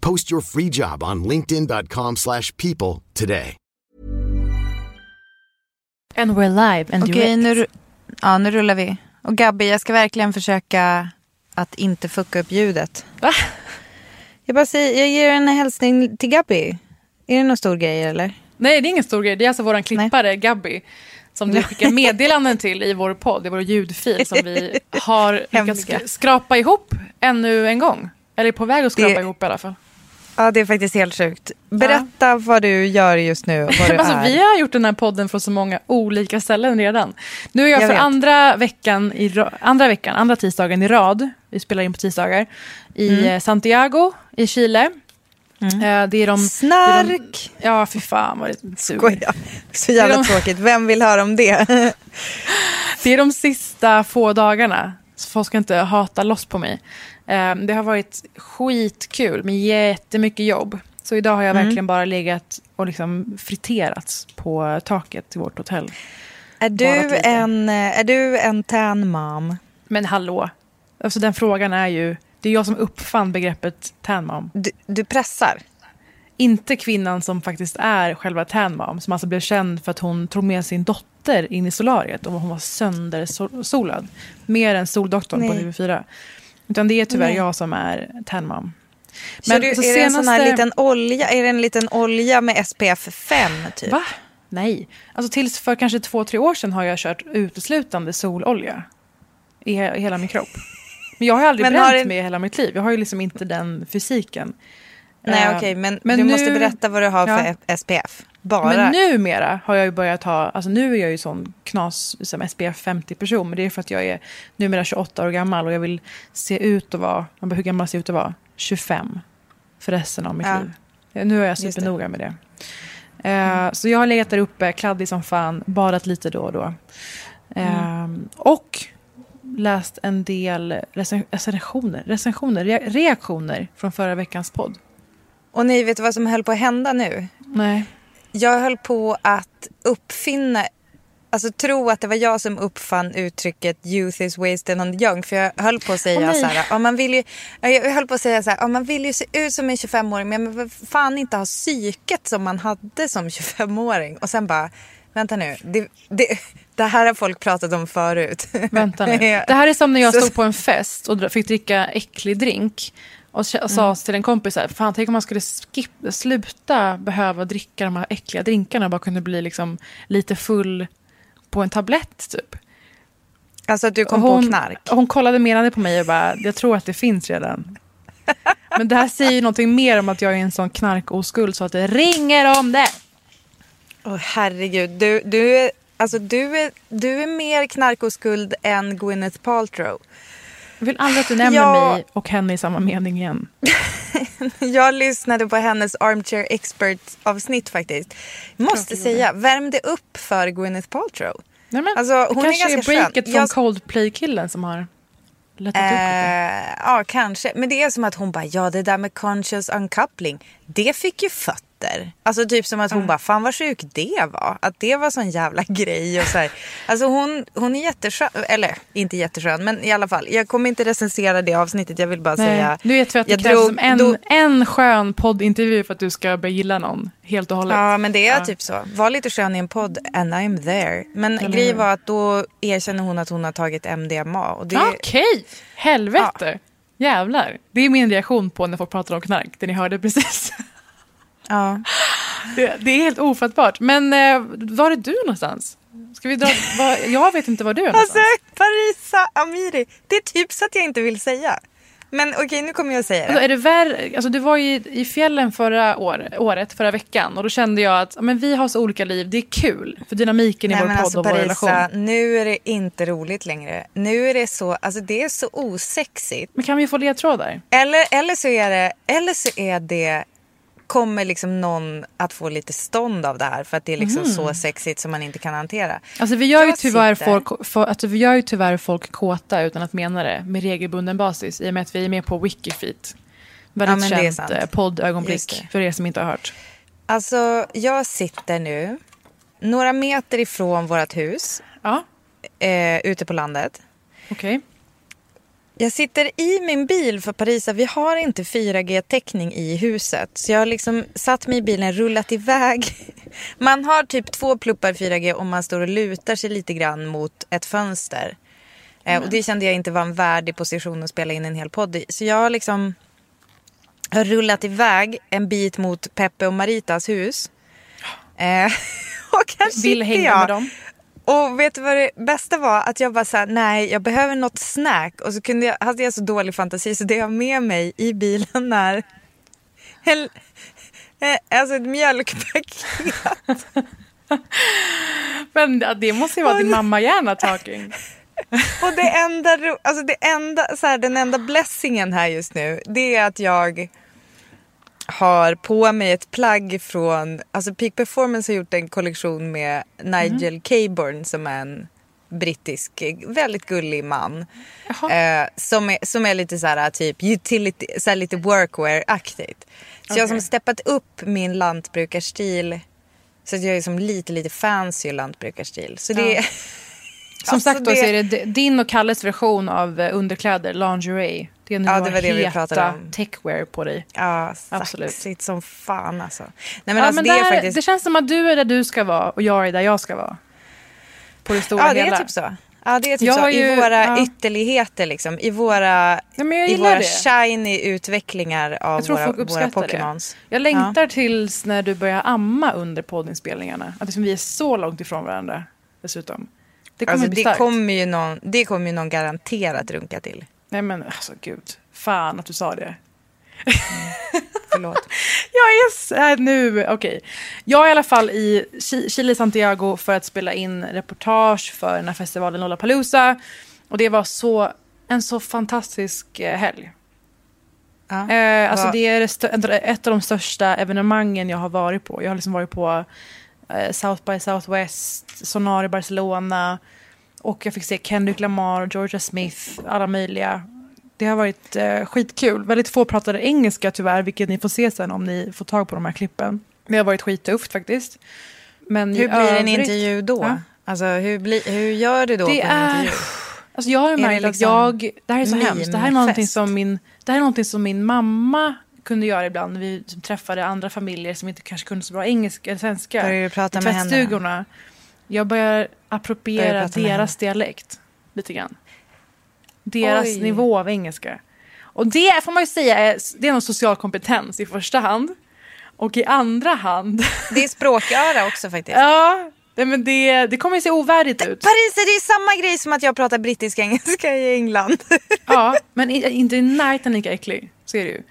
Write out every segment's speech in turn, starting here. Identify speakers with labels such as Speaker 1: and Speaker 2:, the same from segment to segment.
Speaker 1: Post your free job on linkedin.com/people slash people today.
Speaker 2: And we're live and
Speaker 3: Okej,
Speaker 2: direct.
Speaker 3: nu, ja, nu rullar vi. Och Gabby, jag ska verkligen försöka att inte fucka upp ljudet.
Speaker 2: Va?
Speaker 3: Jag bara säger, jag ger en hälsning till Gabby. Är det någon stor grej eller?
Speaker 2: Nej, det är ingen stor grej. Det är alltså vår klippare Gabby som du skickar meddelanden till i vår podd, i vår ljudfil som vi har lyckats skrapa ihop ännu en gång. Eller är på väg att skrapa
Speaker 3: Det-
Speaker 2: ihop i alla fall.
Speaker 3: Ja, det är faktiskt helt sjukt. Berätta vad du gör just nu vad du
Speaker 2: Alltså,
Speaker 3: är.
Speaker 2: vi har gjort den här podden från så många olika ställen redan. Nu är jag,
Speaker 3: Jag
Speaker 2: för
Speaker 3: vet.
Speaker 2: andra veckan, i, ra- andra veckan, andra tisdagen i rad, vi spelar in på tisdagar, i
Speaker 3: Mm.
Speaker 2: eh, Santiago i Chile. Eh, Det är de... det är de
Speaker 3: Snark!
Speaker 2: ja, fy fan vad det suger.
Speaker 3: Skoja. Så jävla
Speaker 2: Det är de-
Speaker 3: tråkigt. Vem vill höra om det?
Speaker 2: Det är de sista få dagarna. Så folk ska inte hata loss på mig. Eh, Det har varit skitkul med jättemycket jobb. Så idag har jag
Speaker 3: Mm.
Speaker 2: verkligen bara legat och liksom friterats på taket till vårt hotell.
Speaker 3: är, du en, är du en tan mom?
Speaker 2: Men hallå, alltså den frågan är ju... Det är jag som uppfann begreppet tan mom.
Speaker 3: Du, du pressar?
Speaker 2: Inte kvinnan som faktiskt är själva tan mom. Som alltså blev känd för att hon tog med sin dotter in i solariet och hon var söndersolad. Mer än Soldoktorn på
Speaker 3: Nej.
Speaker 2: TV4. Utan det är tyvärr jag som är tan mom.
Speaker 3: Men du,
Speaker 2: så
Speaker 3: är det en sån här liten olja? Är det en liten olja med SPF 5 typ?
Speaker 2: Va? Nej. Alltså tills för kanske två, tre år sedan har jag kört uteslutande sololja. I, he- i hela min kropp. Men jag har aldrig
Speaker 3: Men
Speaker 2: bränt
Speaker 3: det-
Speaker 2: mig i hela mitt liv. Jag har ju liksom inte den fysiken.
Speaker 3: Nej
Speaker 2: Eh,
Speaker 3: okej, men,
Speaker 2: men
Speaker 3: du
Speaker 2: nu-
Speaker 3: måste berätta vad du har för
Speaker 2: Ja.
Speaker 3: SPF. Bara.
Speaker 2: Men numera har jag ju börjat ha, alltså nu är jag ju sån knas som SPF 50 person. Men det är för att jag är numera 28 år gammal och jag vill se ut att vara, man bara, hur gammal ser jag ut att vara? 25. För resten av mitt
Speaker 3: Ja.
Speaker 2: liv. Eh, Nu är jag supernoga med det. Eh, Så jag har legat där uppe, kladdig som fan, badat lite då och då. Eh, Och läst en del recen- recensioner, recensioner, re- reaktioner från förra veckans podd.
Speaker 3: Och ni vet vad som höll på att hända nu?
Speaker 2: Nej.
Speaker 3: Jag höll på att uppfinna, alltså tro att det var jag som uppfann uttrycket youth is wasted on the young. För jag höll på att säga
Speaker 2: nej.
Speaker 3: så här, ja, man vill ju, ja, jag höll på att säga så här, ja, man vill ju se ut som en 25-åring men man vill fan inte ha psyket som man hade som 25-åring. Och sen bara, vänta nu, det, det, det här har folk pratat om förut.
Speaker 2: Vänta nu. Det här är som när jag stod på en fest och fick dricka äcklig drink. Och s-
Speaker 3: Mm.
Speaker 2: sa till en kompis så här, fan tänk om man skulle skip, sluta behöva dricka de här äckliga drinkarna och bara kunde bli liksom lite full på en tablett typ.
Speaker 3: Alltså att du kom
Speaker 2: hon,
Speaker 3: på knark.
Speaker 2: hon kollade menande på mig och bara, jag tror att det finns redan. Men det här säger ju någonting mer om att jag är en sån knarkoskuld så att det ringer om det.
Speaker 3: Åh herregud, du, du, är, alltså, du, är, du är mer knarkoskuld än Gwyneth Paltrow.
Speaker 2: Jag vill aldrig att du nämner
Speaker 3: Ja.
Speaker 2: mig och henne i samma mening igen.
Speaker 3: Jag lyssnade på hennes Armchair Expert-avsnitt faktiskt. Måste säga, värmde upp för Gwyneth Paltrow.
Speaker 2: Nej, men,
Speaker 3: Alltså, hon är
Speaker 2: kanske
Speaker 3: ganska
Speaker 2: är breaket
Speaker 3: skön.
Speaker 2: från
Speaker 3: Jag-
Speaker 2: Coldplay-killen som har lättat upp lite.
Speaker 3: Eh, ja, kanske. Men det är som att hon bara, ja det där med conscious uncoupling, det fick ju fötter. Alltså typ som att hon bara, fan vad sjuk det var. Att det var sån jävla grej och så här. Alltså hon, hon är jätteskön, eller inte jätteskön, men i alla fall. Jag kommer inte recensera det avsnittet, jag vill bara säga.
Speaker 2: Nej, du vet för att det
Speaker 3: jag
Speaker 2: krävs
Speaker 3: drog-
Speaker 2: som en,
Speaker 3: då-
Speaker 2: en skön poddintervju för att du ska börja gilla någon helt och hållet.
Speaker 3: Ja, men det är
Speaker 2: Ja.
Speaker 3: typ så. Var lite skön i en podd and I'm there. Men
Speaker 2: Eller
Speaker 3: grejen var att då erkänner hon att hon har tagit MDMA.
Speaker 2: Okej, helvete. Jävlar. Det är min reaktion på när folk pratar om knark, det ni hörde precis.
Speaker 3: ja.
Speaker 2: Det, det är helt ofattbart. Men eh, var är du någonstans? Ska vi dra, var, jag vet inte var du är
Speaker 3: Alltså
Speaker 2: någonstans.
Speaker 3: Parisa Amiri, det är typ så att jag inte vill säga. Men okej, nu kommer jag säga
Speaker 2: Alltså,
Speaker 3: det.
Speaker 2: är det värre, alltså, du var ju i fjällen förra år, året, förra veckan och då kände jag att men vi har så olika liv, det är kul för dynamiken i
Speaker 3: Nej
Speaker 2: vår
Speaker 3: men
Speaker 2: podd
Speaker 3: alltså
Speaker 2: och vår relation.
Speaker 3: Nu är det inte roligt längre. Nu är det så, alltså det är så osexigt.
Speaker 2: Men kan vi få ledtrådar?
Speaker 3: Eller, eller, så är det, eller så är det, kommer liksom någon att få lite stånd av det här för att det är liksom
Speaker 2: Mhm.
Speaker 3: så sexigt som man inte kan hantera.
Speaker 2: Alltså vi gör, ju tyvärr
Speaker 3: sitter-
Speaker 2: folk, för, alltså, vi gör ju tyvärr folk kåta utan att mena det med regelbunden basis i och med att vi är med på Wikifeet. Väldigt
Speaker 3: är
Speaker 2: känt eh, poddögonblick för er som inte har hört.
Speaker 3: Alltså jag sitter nu några meter ifrån vårt hus
Speaker 2: Ja,
Speaker 3: eh, ute på landet.
Speaker 2: okej.
Speaker 3: Jag sitter i min bil för Parisa, vi har inte 4G-täckning i huset. Så jag har liksom satt mig i bilen, rullat iväg. Man har typ två pluppar 4G om man står och lutar sig lite grann mot ett fönster. Eh, och det kände jag inte var en värdig position att spela in en hel podd i. Så jag har liksom har rullat iväg en bit mot Peppe och Maritas hus. Eh, och här
Speaker 2: Vill
Speaker 3: sitter
Speaker 2: hänga
Speaker 3: jag.
Speaker 2: med dem.
Speaker 3: Och vet du vad det bästa var? Att jag bara såhär, nej jag behöver något snack. Och så kunde jag, hade jag så dålig fantasi så det jag med mig i bilen är en, eh, alltså ett mjölkpaket.
Speaker 2: Men det måste ju vara din mamma-hjärna talking.
Speaker 3: Och det enda, alltså det enda, så här, den enda blessingen här just nu det är att jag har på mig ett plagg från, alltså Peak Performance har gjort en kollektion med Nigel Caburn som är en brittisk, väldigt gullig man. Eh, som, är, som är lite så här typ utility, så här lite workwear-aktigt. Så jag har som steppat upp min lantbrukarstil så att jag är som lite lite fancy lantbrukarstil. Så det
Speaker 2: Ja. Som
Speaker 3: Alltså,
Speaker 2: sagt då
Speaker 3: det-
Speaker 2: så är det din och Kalles version av eh, underkläder, lingerie. Det nu
Speaker 3: Ja,
Speaker 2: ja,
Speaker 3: det var det vi pratade om.
Speaker 2: techwear på dig.
Speaker 3: Ja,
Speaker 2: Absolut.
Speaker 3: sexigt som fan alltså. Nej men
Speaker 2: ja,
Speaker 3: alltså
Speaker 2: men
Speaker 3: det är
Speaker 2: där,
Speaker 3: faktiskt...
Speaker 2: det känns som att du är där du ska vara och jag är där jag ska vara. På det stora
Speaker 3: ja det
Speaker 2: hela.
Speaker 3: är typ så. Ja det är typ
Speaker 2: Jag
Speaker 3: så.
Speaker 2: har
Speaker 3: I
Speaker 2: ju-
Speaker 3: våra
Speaker 2: ja.
Speaker 3: ytterligheter liksom. I våra,
Speaker 2: Ja,
Speaker 3: i våra
Speaker 2: det.
Speaker 3: shiny utvecklingar av våra, våra Pokémons.
Speaker 2: det. Jag längtar tills när du börjar amma under poddinspelningarna. Att liksom vi är så långt ifrån varandra dessutom. Det kommer
Speaker 3: Alltså, det, kommer ju någon, det kommer ju någon garanterat runka till.
Speaker 2: Nej men alltså gud. Fan att du sa det.
Speaker 3: Förlåt.
Speaker 2: Jag är här nu, okej. Jag är i alla fall i Chi- Chile, Santiago för att spela in reportage för den här festivalen Lollapalooza. Och det var så, en så fantastisk eh, helg.
Speaker 3: Ja.
Speaker 2: Eh, alltså det är ett av de största evenemangen jag har varit på. Jag har liksom varit på eh, South by Southwest, Sonar i Barcelona och jag fick se Kendrick Lamar, Georgia Smith, alla möjliga. Det har varit eh, skitkul. Väldigt få pratade engelska tyvärr, vilket ni får se sen om ni får tag på de här klippen. Det har varit skittufft faktiskt. Men
Speaker 3: Hur blir en
Speaker 2: övrigt-
Speaker 3: intervju då?
Speaker 2: Ja.
Speaker 3: Alltså hur, bli, hur gör du då
Speaker 2: Det
Speaker 3: på en
Speaker 2: är...
Speaker 3: intervju?
Speaker 2: Alltså jag har märkt att
Speaker 3: liksom
Speaker 2: jag... Det här är så hemskt. Det här är, någonting som min, det här är någonting som min mamma kunde göra ibland när vi som träffade andra familjer som inte kanske kunde så bra engelska eller svenska.
Speaker 3: Börjar du prata med henne?
Speaker 2: Jag börjar appropriera
Speaker 3: du
Speaker 2: deras dialekt lite grann. Deras
Speaker 3: Oj.
Speaker 2: nivå av engelska. Och det får man ju säga är, det är någon social kompetens i första hand. Och i andra hand,
Speaker 3: Det är språköra också faktiskt.
Speaker 2: ja, nej, men det, det kommer ju se ovärdigt ut.
Speaker 3: Paris, det är samma grej som att jag pratar brittisk engelska i England.
Speaker 2: Ja, men inte i närheten lika äcklig. Så är det ju.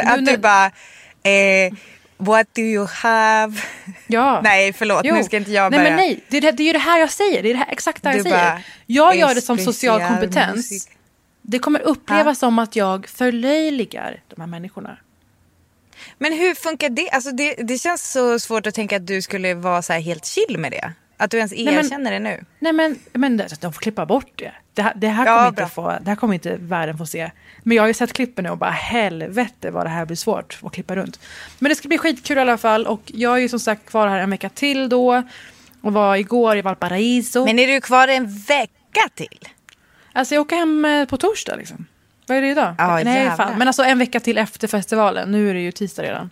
Speaker 3: att
Speaker 2: när-
Speaker 3: du bara, eh, what do you have?
Speaker 2: Ja.
Speaker 3: Nej, förlåt,
Speaker 2: Jo.
Speaker 3: nu ska inte jag
Speaker 2: Nej,
Speaker 3: börja.
Speaker 2: men nej. Det är, det, är ju det här jag säger. Det är det här, exakt det här jag
Speaker 3: Du
Speaker 2: säger.
Speaker 3: bara,
Speaker 2: jag gör det som social kompetens.
Speaker 3: musik.
Speaker 2: Det kommer upplevas som att jag förlöjligar de här människorna.
Speaker 3: Men hur funkar det? Alltså det? Det känns så svårt att tänka att du skulle vara så här helt chill med det. Att du ens
Speaker 2: men-
Speaker 3: erkänner det nu.
Speaker 2: Nej men, men det- de får klippa bort det. Det här, det här,
Speaker 3: Ja,
Speaker 2: kommer, inte få, det här kommer inte världen få se. Men jag har ju sett klippen nu och bara helvete vad det här blir svårt att klippa runt. Men det ska bli skitkul i alla fall och jag är ju som sagt kvar här en vecka till då. Och var igår i Valparaiso.
Speaker 3: Men är du kvar en vecka till?
Speaker 2: Alltså jag åker hem eh, på torsdag liksom. Vad är det idag?
Speaker 3: Ja,
Speaker 2: Nej, fan. Men alltså en vecka till efter festivalen. Nu är det ju tisdag redan.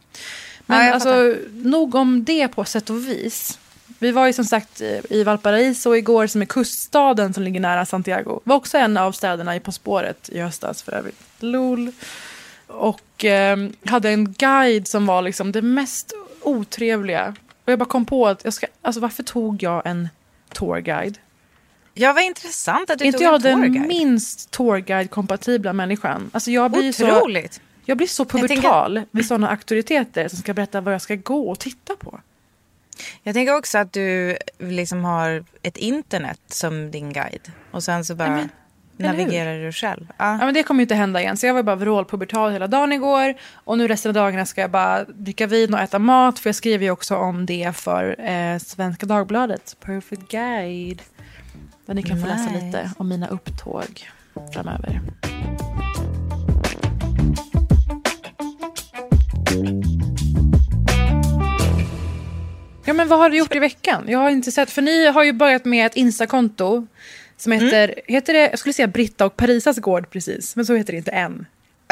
Speaker 2: Men
Speaker 3: Ja,
Speaker 2: alltså nog om det på sätt och vis. Vi var ju som sagt i- i Valparaiso igår som är kuststaden som ligger nära Santiago. Var också en av städerna i På spåret i höstas för övrigt. Lol. och eh, hade en guide som var liksom det mest otrevliga. Och jag bara kom på att jag ska, alltså varför tog jag en tourguide?
Speaker 3: Ja, vad intressant att du
Speaker 2: inte
Speaker 3: tog
Speaker 2: jag
Speaker 3: en
Speaker 2: den
Speaker 3: tourguide.
Speaker 2: minst tourguide-kompatibla människan? Alltså jag blir så,
Speaker 3: Otroligt.
Speaker 2: jag blir så
Speaker 3: tänker-
Speaker 2: pubertal vid sådana auktoriteter som ska berätta vad jag ska gå och titta på.
Speaker 3: Jag tänker också att du liksom har ett internet som din guide. Och sen så bara
Speaker 2: men-
Speaker 3: navigerar du själv.
Speaker 2: Ja,
Speaker 3: Ja.
Speaker 2: men det kommer ju inte hända igen. Så jag var bara vrålpubertal hela dagen igår. Och nu resten av dagarna ska jag bara dricka vin och äta mat. För jag skriver ju också om det för eh, Svenska Dagbladet. Perfect Guide. Där ni kan få läsa
Speaker 3: Nice.
Speaker 2: lite om mina upptåg framöver. Ja men vad har du gjort i veckan? Jag har inte sett, för ni har ju börjat med ett Instakonto som heter, heter det, jag skulle säga Britta och Parisas gård precis, men så heter det inte än.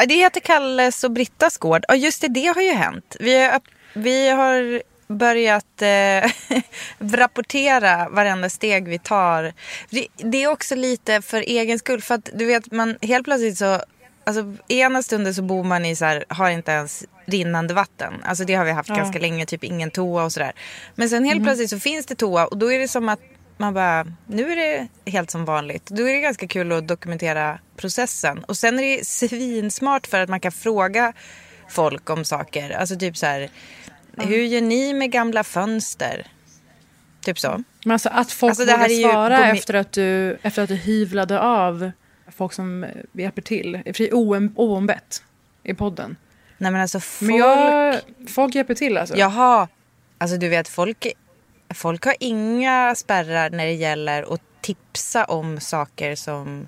Speaker 3: Det heter Kalles och Brittas gård. Ja, just det, det har ju hänt. Vi har, vi har börjat eh, rapportera varenda steg vi tar. Det, det är också lite för egen skull. För att du vet, man helt plötsligt så... Alltså, ena stunden så bor man i så här, har inte ens rinnande vatten. Alltså det har vi haft ganska länge, typ ingen toa och sådär. Men sen helt plötsligt så finns det toa och då är det som att man bara, nu är det helt som vanligt. Då är det ganska kul att dokumentera processen. Och sen är det svinsmart för att man kan fråga folk om saker. Alltså typ så här, hur gör ni med gamla fönster? Typ så.
Speaker 2: Men alltså att folk
Speaker 3: Alltså,
Speaker 2: vågar
Speaker 3: ju
Speaker 2: svara
Speaker 3: mi-
Speaker 2: efter, att du, efter att du hyvlade av folk som eh, hjälper till, oombett i podden.
Speaker 3: Nej men alltså folk...
Speaker 2: Men jag, folk hjälper till alltså.
Speaker 3: Jaha. Alltså du vet, folk, folk har inga spärrar när det gäller att tipsa om saker som,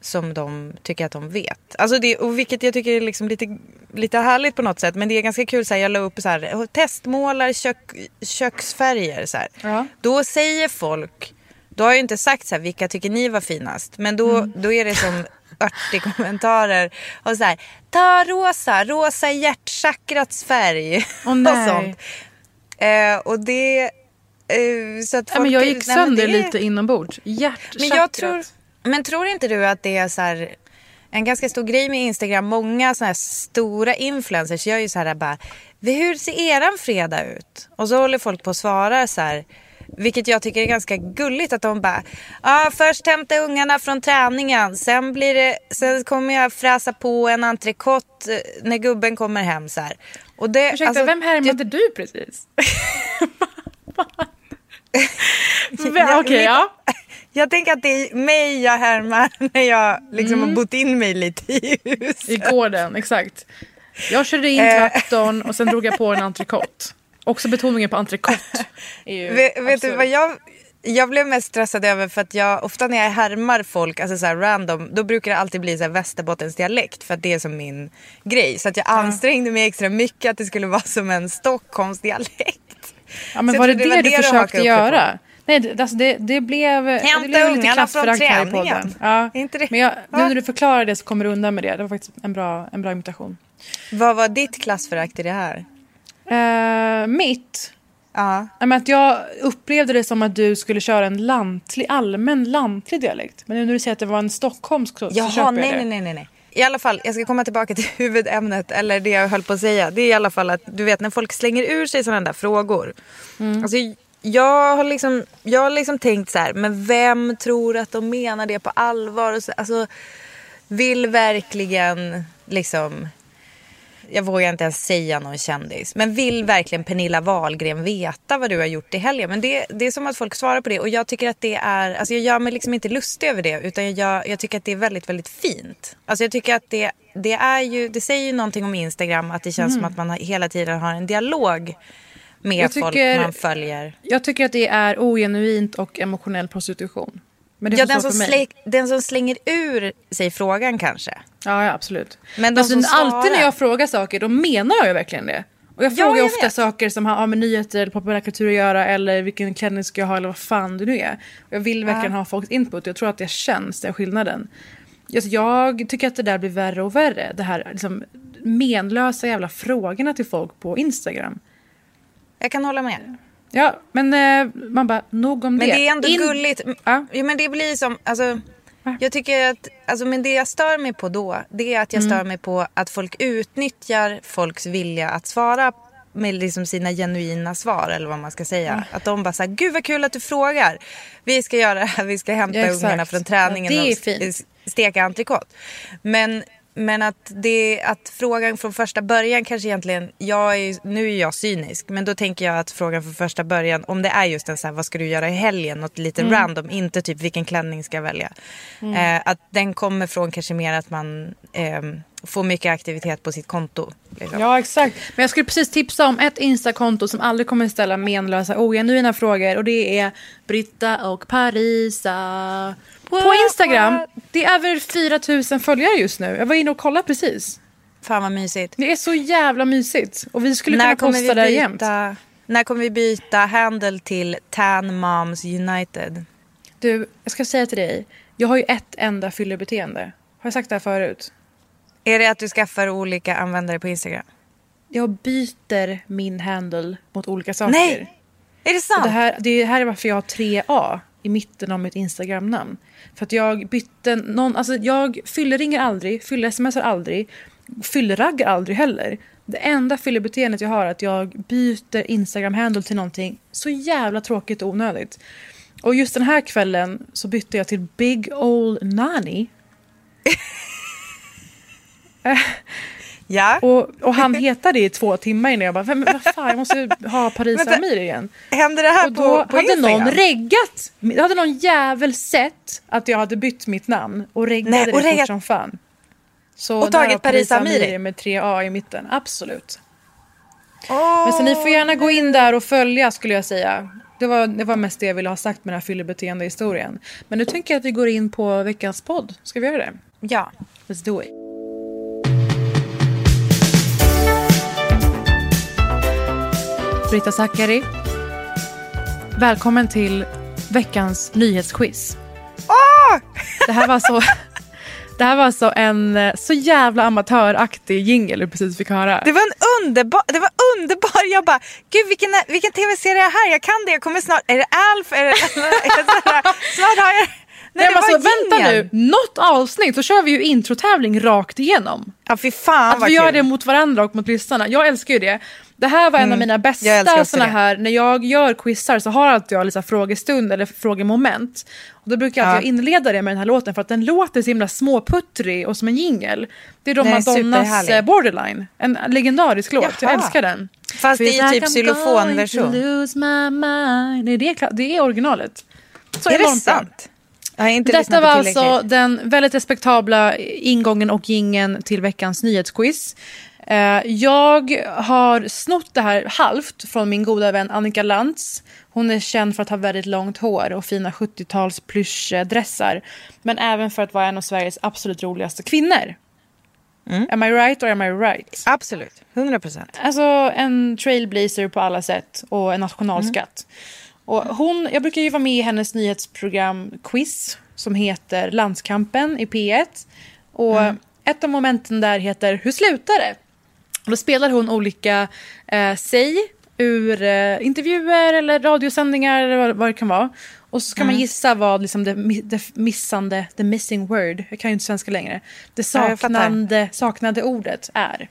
Speaker 3: som de tycker att de vet. Alltså det, och vilket jag tycker är liksom lite, lite härligt på något sätt. Men det är ganska kul, så här, jag la upp så här, testmålar kök, köksfärger. Så här.
Speaker 2: Ja.
Speaker 3: Då säger folk, då har jag inte sagt så här, vilka tycker ni var finast. Men då,
Speaker 2: Mm.
Speaker 3: då är det som 80 kommentarer. Och så här, ta rosa, rosa är hjärtchakrats färg.
Speaker 2: Nej.
Speaker 3: och sånt. Eh, och det... Eh, så att
Speaker 2: ja, men jag
Speaker 3: folk-
Speaker 2: gick
Speaker 3: nej,
Speaker 2: sönder
Speaker 3: det-
Speaker 2: lite inombords. Hjärtchakrat.
Speaker 3: Men jag tror... Men tror inte du att det är så här... En ganska stor grej med Instagram. Många såna här stora influencers gör ju så här bara... Hur ser eran fredag ut? Och så håller folk på att svara så här. Vilket jag tycker är ganska gulligt att de bara... Ja, först hämta ungarna från träningen. Sen, blir det, sen kommer jag fräsa på en entrecote eh, när gubben kommer hem. Så här. Och det,
Speaker 2: Ursäkta,
Speaker 3: alltså,
Speaker 2: vem härmade
Speaker 3: jag-
Speaker 2: du precis? Okej,
Speaker 3: mitt-
Speaker 2: ja.
Speaker 3: Jag tänker att det är mig jag härmar när jag liksom
Speaker 2: Mm.
Speaker 3: har bott in mig lite i huset.
Speaker 2: I gården, exakt. Jag körde in
Speaker 3: Eh.
Speaker 2: traktorn och sen drog jag på en entrecote. Också betoningen på entrecote. ju
Speaker 3: Vet, vet du vad jag... Jag blev mest stressad över för att jag ofta när jag härmar folk, alltså så här random, då brukar det alltid bli så här Västerbottens dialekt för att det är som min grej. Så att jag ansträngde mig extra mycket att det skulle vara som en Stockholms dialekt.
Speaker 2: Ja, men
Speaker 3: Så
Speaker 2: var det
Speaker 3: jag
Speaker 2: det,
Speaker 3: trodde
Speaker 2: du försökte göra? Nej, det, alltså det, det blev, det
Speaker 3: Hämta
Speaker 2: blev lite
Speaker 3: ungarna från
Speaker 2: klassförakt här i
Speaker 3: träningen.
Speaker 2: podden. Ja.
Speaker 3: Inte det-
Speaker 2: Men jag, nu när du förklarar det så kommer du undan med det. Det var faktiskt en bra, en bra imitation.
Speaker 3: Vad var ditt klassförakt i det här?
Speaker 2: Eh, mitt?
Speaker 3: Ja.
Speaker 2: Men att jag upplevde det som att du skulle köra en lantlig, allmän lantlig dialekt. Men nu när du säger att det var en stockholmsk så, så
Speaker 3: Jaha,
Speaker 2: köper
Speaker 3: nej,
Speaker 2: jag det.
Speaker 3: nej, nej, nej, nej. I alla fall, jag ska komma tillbaka till huvudämnet, eller det jag höll på att säga. Det är i alla fall att du vet när folk slänger ur sig sådana där frågor.
Speaker 2: Mm.
Speaker 3: Alltså, jag har liksom, jag har liksom tänkt så här, men vem tror att de menar det på allvar? Och så, alltså, vill verkligen liksom... Jag vågar inte ens säga någon kändis. Men vill verkligen Pernilla Wahlgren veta vad du har gjort i helgen? Men det, det är som att folk svarar på det. Och jag tycker att det är... Alltså jag gör mig liksom inte lustig över det. Utan jag, jag tycker att det är väldigt, väldigt fint. Alltså jag tycker att det, det är ju... Det säger ju någonting om Instagram. Att det känns som att man hela tiden har en dialog med
Speaker 2: Mm. Jag
Speaker 3: folk
Speaker 2: tycker-
Speaker 3: man följer.
Speaker 2: Jag tycker att det är ogenuint och emotionell prostitution.
Speaker 3: Ja, den som, släng, den som slänger ur sig frågan kanske.
Speaker 2: Ja, ja absolut.
Speaker 3: Men de
Speaker 2: alltså,
Speaker 3: som
Speaker 2: alltid när
Speaker 3: svarar-
Speaker 2: jag frågar saker, då menar jag verkligen det. Och jag
Speaker 3: Ja,
Speaker 2: frågar
Speaker 3: jag
Speaker 2: ofta
Speaker 3: vet.
Speaker 2: saker som har med nyheter eller populärkultur att göra eller vilken klänning ska jag ha eller vad fan det nu är. Och jag vill verkligen ha folks input jag tror att det känns, den skillnaden. Alltså, jag tycker att det där blir värre och värre. Det här liksom, menlösa jävla frågorna till folk på Instagram.
Speaker 3: Jag kan hålla med.
Speaker 2: Ja, men eh, man bara, nog om
Speaker 3: Men
Speaker 2: det.
Speaker 3: det är ändå
Speaker 2: In-
Speaker 3: gulligt.
Speaker 2: Ja.
Speaker 3: Ja, men det blir som, alltså, Jag tycker att, alltså, men det jag stör mig på då, det är att jag
Speaker 2: Mm.
Speaker 3: stör mig på att folk utnyttjar folks vilja att svara med liksom sina genuina svar eller vad man ska säga. Att de bara säger gud vad kul att du frågar. Vi ska göra det här, vi ska hämta
Speaker 2: Ja,
Speaker 3: ungarna från träningen
Speaker 2: Ja, det
Speaker 3: och steka entrecote. Men, men att, det, att frågan från första början kanske egentligen, jag är, nu är jag cynisk, men då tänker jag att frågan från första början, om det är just en så här, vad ska du göra i helgen, något lite
Speaker 2: Mm.
Speaker 3: random, inte typ vilken klänning ska jag välja. Eh, att den kommer från kanske mer att man ehm, får mycket aktivitet på sitt konto. Liksom.
Speaker 2: Ja, exakt. Men jag skulle precis tipsa om ett Instakonto som aldrig kommer ställa menlösa ogenuina frågor. Och det är Britta och Parisa. På Instagram. Det är över 4 000 följare just nu. Jag var inne och kollade precis.
Speaker 3: Fan vad mysigt.
Speaker 2: Det är så jävla mysigt. Och vi skulle
Speaker 3: När
Speaker 2: kunna
Speaker 3: kommer,
Speaker 2: posta
Speaker 3: vi
Speaker 2: där jämt.
Speaker 3: byta, när kommer vi byta handle till Tan Moms United?
Speaker 2: Du, jag ska säga till dig. Jag har ju ett enda fyllebeteende. Har jag sagt det här förut?
Speaker 3: Är det att du skaffar olika användare på Instagram?
Speaker 2: Jag byter min handle mot olika saker.
Speaker 3: Nej! Är det sant?
Speaker 2: Och det, här, det här är varför jag har 3A i mitten av mitt Instagram-namn. För att jag bytte någon, alltså jag fylleringer aldrig, fyller-smsar aldrig, fylleraggar aldrig heller. Det enda fyllebeteendet jag har är att jag byter Instagram-handle till någonting så jävla tråkigt och onödigt. Och just den här kvällen så bytte jag till Big Old Nani.
Speaker 3: Ja.
Speaker 2: Och, och han hetade i två timmar innan jag bara, "Men vad fan jag måste ha Paris
Speaker 3: Vänta.
Speaker 2: Amir igen.
Speaker 3: Händer det här
Speaker 2: Och då
Speaker 3: på, på
Speaker 2: hade
Speaker 3: Instagram?
Speaker 2: någon reggat. Då hade någon jävel sett att jag hade bytt mitt namn och reggade
Speaker 3: Nej, och
Speaker 2: det fort som fan. Så
Speaker 3: Och tagit Paris Amiri.
Speaker 2: med 3A i mitten. Absolut.
Speaker 3: Åh.
Speaker 2: Men så ni får gärna gå in där och följa skulle jag säga. Det var, det var mest det jag ville ha sagt med den här fyllebeteende-historien. Men nu tänker jag att vi går in på veckans podd. Ska vi göra det?
Speaker 3: Ja.
Speaker 2: Let's do it. Britta Zackari. Välkommen till veckans nyhetsquiz. Det här var så... Det här var alltså en eh, så jävla amatöraktig jingle du precis fick höra.
Speaker 3: Det var en underbar, det var underbar. Jag bara, gud vilken, vilken tv-serie är det här? Jag kan det, jag kommer snart. Är det Alf? Är det, är snart har jag... Nej,
Speaker 2: Nej, alltså, vänta nu, något avsnitt så kör vi ju introtävling rakt igenom.
Speaker 3: Ja fy fan
Speaker 2: Att vi gör
Speaker 3: kul.
Speaker 2: det mot varandra och mot lyssnarna. Jag älskar ju det. Det här var en av mina
Speaker 3: jag älskar
Speaker 2: bästa såna här, när jag gör quizar så har alltid jag här frågestund eller frågemoment. Och då brukar jag alltid
Speaker 3: Ja.
Speaker 2: inleda det med den här låten för att den låter så himla småputtrig och som en jingel. Det är då
Speaker 3: Den
Speaker 2: Madonnas eh, Borderline, en legendarisk låt. Jag
Speaker 3: Jaha.
Speaker 2: älskar den.
Speaker 3: Fast det är typ xylofonversion.
Speaker 2: Nej, det är, det är originalet. Så
Speaker 3: Är det sant? Jag
Speaker 2: Detta var alltså den väldigt respektabla ingången och gingen till veckans nyhetsquiz. Eh, Jag har snott det här halvt från min goda vän Annika Lantz. Hon är känd för att ha väldigt långt hår och fina 70-tals plyschdressar. Men även för att vara en av Sveriges absolut roligaste kvinnor.
Speaker 3: Mm.
Speaker 2: Am I right or am I right?
Speaker 3: Absolut, 100 procent.
Speaker 2: Alltså en trailblazer på alla sätt och en nationalskatt. Och hon, jag brukar ju vara med i hennes nyhetsprogram Quiz som heter Landskampen i P1. Och ett av momenten där heter Hur slutar det? Och då spelar hon olika eh, säg ur eh, intervjuer eller radiosändningar eller vad, vad det kan vara. Och så ska man gissa vad liksom det, det missande, the missing word, jag kan ju inte svenska längre, det
Speaker 3: Ja,
Speaker 2: saknande, saknade ordet är.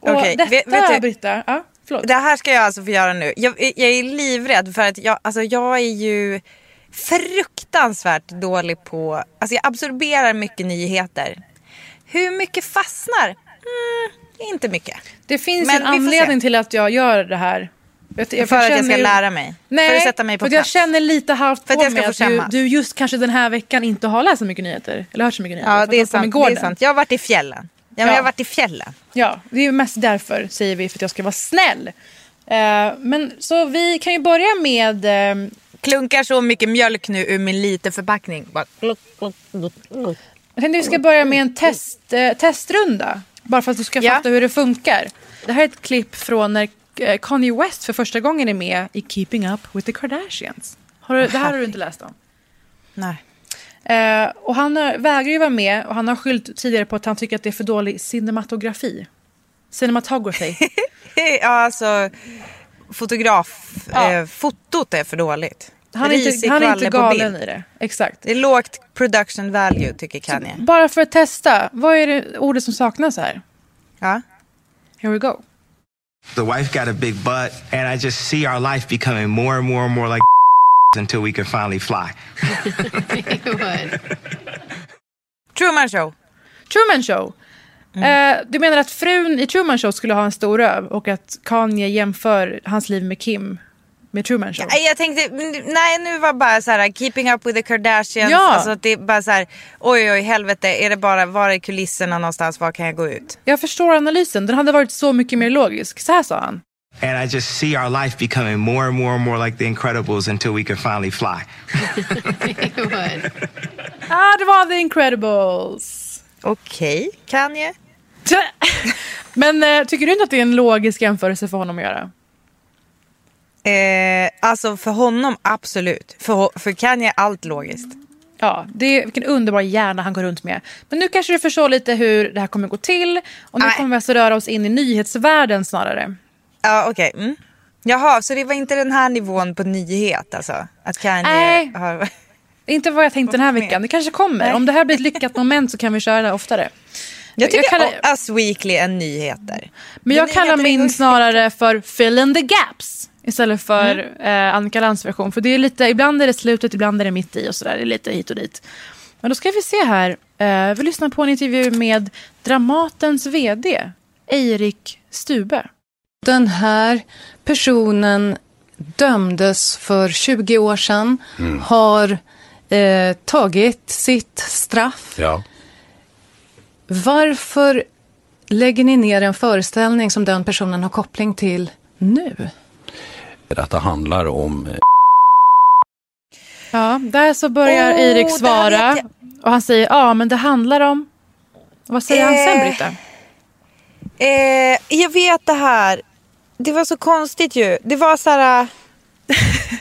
Speaker 2: Och
Speaker 3: Okej,
Speaker 2: detta,
Speaker 3: vet- vet du-
Speaker 2: Britta, ja, förlåt.
Speaker 3: Det här ska jag alltså få göra nu. Jag, jag är livrädd för att jag, alltså jag är ju fruktansvärt dålig på, alltså jag absorberar mycket nyheter. Hur mycket fastnar? Mm, inte mycket.
Speaker 2: Det finns
Speaker 3: Men
Speaker 2: en anledning till att jag gör det här. Jag,
Speaker 3: för att jag ska
Speaker 2: ju-
Speaker 3: lära mig?
Speaker 2: Nej,
Speaker 3: för att sätta mig på
Speaker 2: för att jag känner lite halvt
Speaker 3: För att
Speaker 2: på
Speaker 3: jag ska
Speaker 2: mig
Speaker 3: få
Speaker 2: att du, du just kanske den här veckan inte har läst så mycket nyheter. Eller hört så mycket nyheter.
Speaker 3: Ja,
Speaker 2: att
Speaker 3: det är, sant, det är sant. Jag har varit i fjällen. Ja,
Speaker 2: Ja.
Speaker 3: Jag har varit i fjällen.
Speaker 2: Ja, det är mest därför säger vi för att jag ska vara snäll. Eh, men så vi kan ju börja med... eh,
Speaker 3: Klunkar så mycket mjölk nu ur min liten förpackning. Bara
Speaker 2: jag tänkte vi ska börja med en test, eh, testrunda. Bara för att du ska
Speaker 3: Ja.
Speaker 2: fatta hur det funkar. Det här är ett klipp från när eh, Kanye West för första gången är med i Keeping Up with the Kardashians. Har du, det här har du inte läst om.
Speaker 3: Nej.
Speaker 2: Eh, och han har, vägrar ju vara med och han har skyllt tidigare på att han tycker att det är för dålig cinematografi. Cinematography.
Speaker 3: Ja, alltså fotograf.
Speaker 2: Ja.
Speaker 3: Eh, fotot är för dåligt.
Speaker 2: Han är inte, han är inte galen i det. Exakt.
Speaker 3: Det är lågt production value tycker Kanye.
Speaker 2: Bara för att testa, vad är det ordet som saknas här?
Speaker 3: Ja.
Speaker 2: Here we go.
Speaker 4: The wife got a big butt, and I just see our life becoming more and more and more like until we can finally fly.
Speaker 3: Truman show.
Speaker 2: Truman Show. Eh, du menar att frun i Truman Show skulle ha en stor röv och att Kanye jämför hans liv med Kim med Truman Show?
Speaker 3: Nej, Jag tänkte, nej nu var bara så här keeping up with the Kardashians.
Speaker 2: Ja.
Speaker 3: Alltså att det är bara så här, oj oj helvete, är det bara, var är kulisserna någonstans, var kan jag gå ut?
Speaker 2: Jag förstår analysen. Den hade varit så mycket mer logisk. Så här sa han.
Speaker 4: And I just see our life becoming more and more and more like the Incredibles until we can finally fly.
Speaker 2: Ah, det var The Incredibles.
Speaker 3: Okej, Kanye.
Speaker 2: Men eh, tycker du inte att det är en logisk jämförelse för honom att göra?
Speaker 3: Eh, alltså för honom absolut. För, för Kanye allt logiskt.
Speaker 2: Ja, det är, vilken underbar hjärna han går runt med. Men nu kanske du förstår lite hur det här kommer gå till. Och nu
Speaker 3: Nej.
Speaker 2: kommer vi alltså röra oss in i nyhetsvärlden snarare.
Speaker 3: Ja okej. Mm. Jaha, så det var inte den här nivån på nyhet alltså? Att Kanye
Speaker 2: Nej.
Speaker 3: har...
Speaker 2: Inte vad jag tänkte den här veckan. Det kanske kommer.
Speaker 3: Nej.
Speaker 2: Om det här blir ett lyckat moment så kan vi köra det oftare.
Speaker 3: Jag tycker
Speaker 2: kallar,
Speaker 3: Us Weekly är nyheter.
Speaker 2: men jag
Speaker 3: Men
Speaker 2: kallar min snarare för fill in the gaps. Istället för eh, Annika Lantz version. För det är lite, ibland är det slutet, ibland är det mitt i och sådär. Det är lite hit och dit. Men då ska vi se här. Eh, vi lyssnar på en intervju med Dramatens vd, Eirik Stube.
Speaker 5: Den här personen dömdes för 20 år sedan, har eh, tagit sitt straff.
Speaker 6: Ja.
Speaker 5: Varför lägger ni ner en föreställning som den personen har koppling till nu?
Speaker 6: Detta handlar om eh,
Speaker 2: Ja, där så börjar
Speaker 3: det här
Speaker 2: svara. Och han säger, ja men det handlar om... Vad säger han sen
Speaker 3: Eh,
Speaker 2: Britta?
Speaker 3: Eh, jag vet det här. Det var så konstigt ju. Det var så här...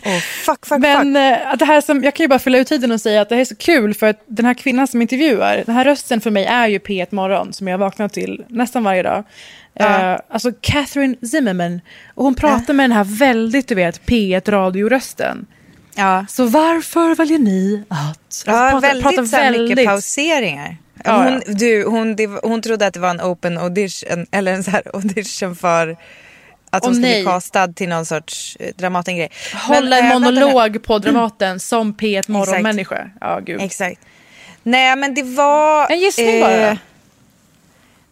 Speaker 3: Oh, fuck, fuck,
Speaker 2: Men
Speaker 3: fuck.
Speaker 2: eh, att det här som, jag kan ju bara fylla ut tiden och säga att det här är så kul för att den här kvinnan som intervjuar, den här rösten för mig är ju P1 Morgon som jag vaknar till nästan varje dag. Eh, alltså Catherine Zimmerman. Och hon pratar med den här väldigt, du vet, P1 radiorösten.
Speaker 3: Ja,
Speaker 2: Så varför väljer ni att... Alltså,
Speaker 3: ja
Speaker 2: prata-
Speaker 3: väldigt,
Speaker 2: prata
Speaker 3: här mycket pauseringar.
Speaker 2: Ja,
Speaker 3: hon, du, hon, det, hon trodde att det var en open audition, eller en så här audition för att hon
Speaker 2: Åh,
Speaker 3: skulle bli castad till någon sorts eh, Dramaten-grej.
Speaker 2: Hålla en
Speaker 3: eh, nu.
Speaker 2: monolog på Dramaten som P1 Morgon-människa. Ja, gud.
Speaker 3: Exakt. Nej men det var... eh,
Speaker 2: En gissning bara.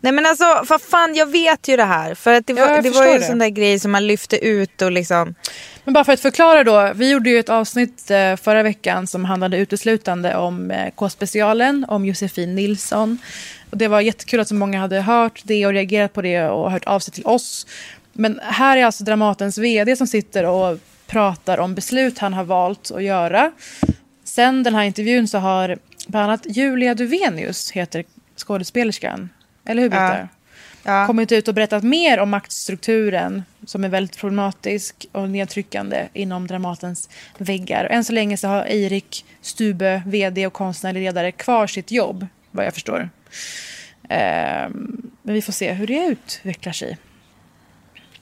Speaker 3: Nej men alltså, vad fan jag vet ju det här. För att det
Speaker 2: Ja,
Speaker 3: var,
Speaker 2: jag
Speaker 3: det var ju en sån där grej som man lyfte ut och liksom...
Speaker 2: Men bara för att förklara då. Vi gjorde ju ett avsnitt eh, förra veckan som handlade uteslutande om eh, K-specialen, om Josefin Nilsson. Och det var jättekul att så många hade hört det och reagerat på det och hört av sig till oss. Men här är alltså Dramatens vd som sitter och pratar om beslut han har valt att göra. Sen den här intervjun så har bland annat Julia Duvenius, heter skådespelerskan. Eller hur Britta?
Speaker 3: Ja.
Speaker 2: kommit ut och berättat mer om maktstrukturen som är väldigt problematisk och nedtryckande inom Dramatens väggar. Och än så länge så har Eirik Stube, vd och konstnärlig ledare, kvar sitt jobb, vad jag förstår. Ehm, men vi får se hur det utvecklar sig.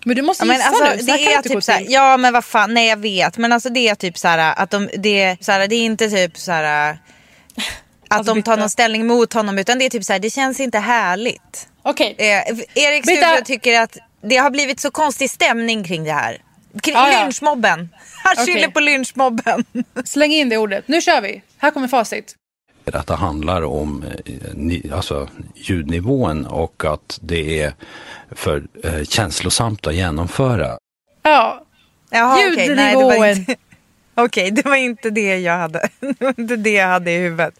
Speaker 2: Men du måste
Speaker 3: Ja, men
Speaker 2: gissa
Speaker 3: alltså,
Speaker 2: nu. Så här
Speaker 3: det är typ såhär,
Speaker 2: till.
Speaker 3: ja men vad fan, nej jag vet. Men alltså det är typ såhär att de, det, är, såhär, det är inte typ såhär att
Speaker 2: Alltså,
Speaker 3: de tar någon ställning mot honom utan det är typ såhär, det känns inte härligt.
Speaker 2: Okej,
Speaker 3: Eh, Erik Stube tycker att det har blivit så konstig stämning kring det här. Kring
Speaker 2: ja.
Speaker 3: lynchmobben. Han
Speaker 2: Okej.
Speaker 3: skyller på lynchmobben.
Speaker 2: släng in det ordet. Nu kör vi. Här kommer facit.
Speaker 6: detta handlar om eh, alltså, ljudnivån och att det är för eh, känslosamt att genomföra.
Speaker 2: Ja,
Speaker 3: Jaha, okej, nej, Okej, det var inte det jag hade. Det var inte det jag hade i huvudet.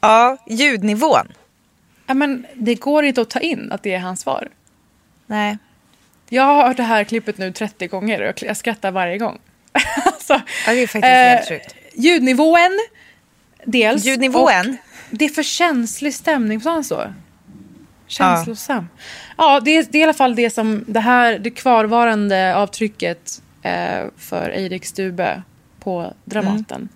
Speaker 3: Ja, ljudnivån.
Speaker 2: ja men det går inte att ta in att det är hans svar.
Speaker 3: Nej.
Speaker 2: Jag har hört det här klippet nu 30 gånger och jag skrattar varje gång. alltså,
Speaker 3: Ja, det är faktiskt helt sjukt.
Speaker 2: Ljudnivån, dels.
Speaker 3: Ljudnivån?
Speaker 2: Det är för känslig stämning, sa han så? Känslosam. Ja, det, är, det är i alla fall det som det här, det kvarvarande avtrycket eh, för Eirik Stube på Dramaten.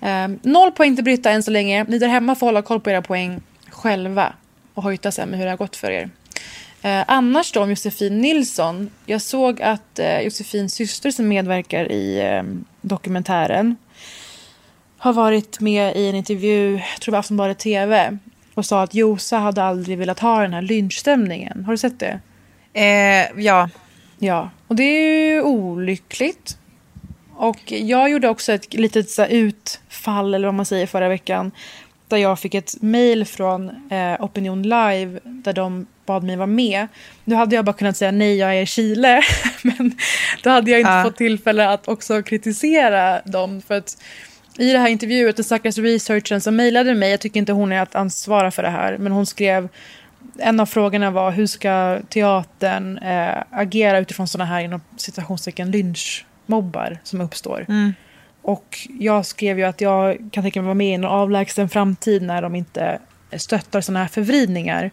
Speaker 2: Eh, noll poäng till Britta än så länge. Ni där hemma får hålla koll på era poäng själva och hojta sen med hur det har gått för er. Eh, annars då om Josefin Nilsson. Jag såg att eh, Josefins syster som medverkar i eh, dokumentären har varit med i en intervju, jag tror det var Aftonbladet TV, och sa att Josa hade aldrig velat ha den här lynchstämningen. Har du sett det?
Speaker 3: Eh, ja.
Speaker 2: Ja, och det är ju olyckligt. Och jag gjorde också ett litet så utfall, eller vad man säger, förra veckan. Där jag fick ett mail från eh, Opinion Live där de bad mig vara med. Nu hade jag bara kunnat säga nej, jag är i Chile. Men då hade jag inte
Speaker 3: Ja.
Speaker 2: fått tillfälle att också kritisera dem. För att i det här intervjuet, den stackars researchen som mejlade mig, jag tycker inte hon är att ansvara för det här, men hon skrev en av frågorna var hur ska teatern eh, agera utifrån sådana här inom citationstecken lynchmobbar som uppstår. Och jag skrev ju att jag kan tänka mig vara med i en avlägsen framtid när de inte stöttar sådana här förvridningar.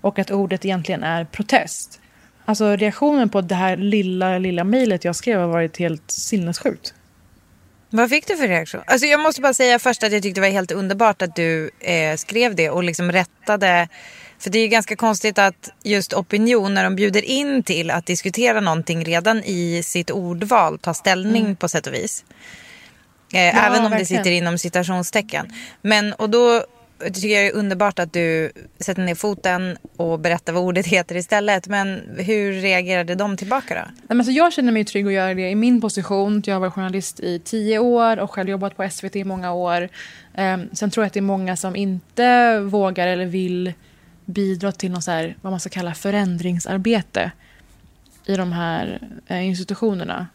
Speaker 2: Och att ordet egentligen är protest. Alltså reaktionen på det här lilla, lilla mejlet jag skrev har varit helt sinnessjukt.
Speaker 3: Vad fick du för reaktion? Alltså jag måste bara säga först att jag tyckte det var helt underbart att du eh, skrev det och liksom rättade. För det är ju ganska konstigt att just opinion när de bjuder in till att diskutera någonting redan i sitt ordval tar ställning på sätt och vis. Eh, även om det
Speaker 2: verkligen.
Speaker 3: sitter inom citationstecken. Men och då tycker jag det är underbart att du sätter ner foten och berättar vad ordet heter istället. Men hur reagerade de tillbaka då?
Speaker 2: Nej, men så jag känner mig trygg att göra det i min position. Jag har varit journalist i tio år och själv jobbat på SVT i många år. Ehm, sen tror jag att det är många som inte vågar eller vill bidra till något så här, vad man ska kalla förändringsarbete i de här eh, institutionerna.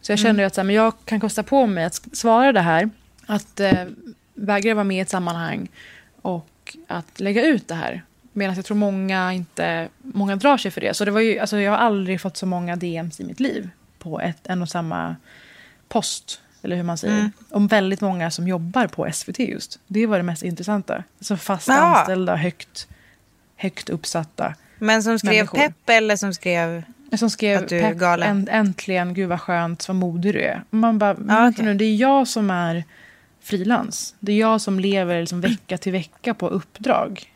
Speaker 2: Så jag känner ju att så här, men jag kan kosta på mig att svara det här. Att eh, vägra vara med i ett sammanhang och att lägga ut det här. Medan jag tror många inte många drar sig för det. Så det var ju, alltså jag har aldrig fått så många DMs i mitt liv på ett, en och samma post. Eller hur man säger. Om väldigt många som jobbar på SVT just. Det var det mest intressanta. Alltså fast
Speaker 3: Ja.
Speaker 2: anställda, högt, högt uppsatta.
Speaker 3: Men som skrev
Speaker 2: Människor.
Speaker 3: pepp eller som skrev...
Speaker 2: Som skrev
Speaker 3: Att du
Speaker 2: "Pepp,
Speaker 3: galen."
Speaker 2: änt- äntligen, gud vad skönt, vad modig du är. Man bara, vänta
Speaker 3: okej.
Speaker 2: nu, det är jag som är frilans. Det är jag som lever liksom vecka till vecka på uppdrag.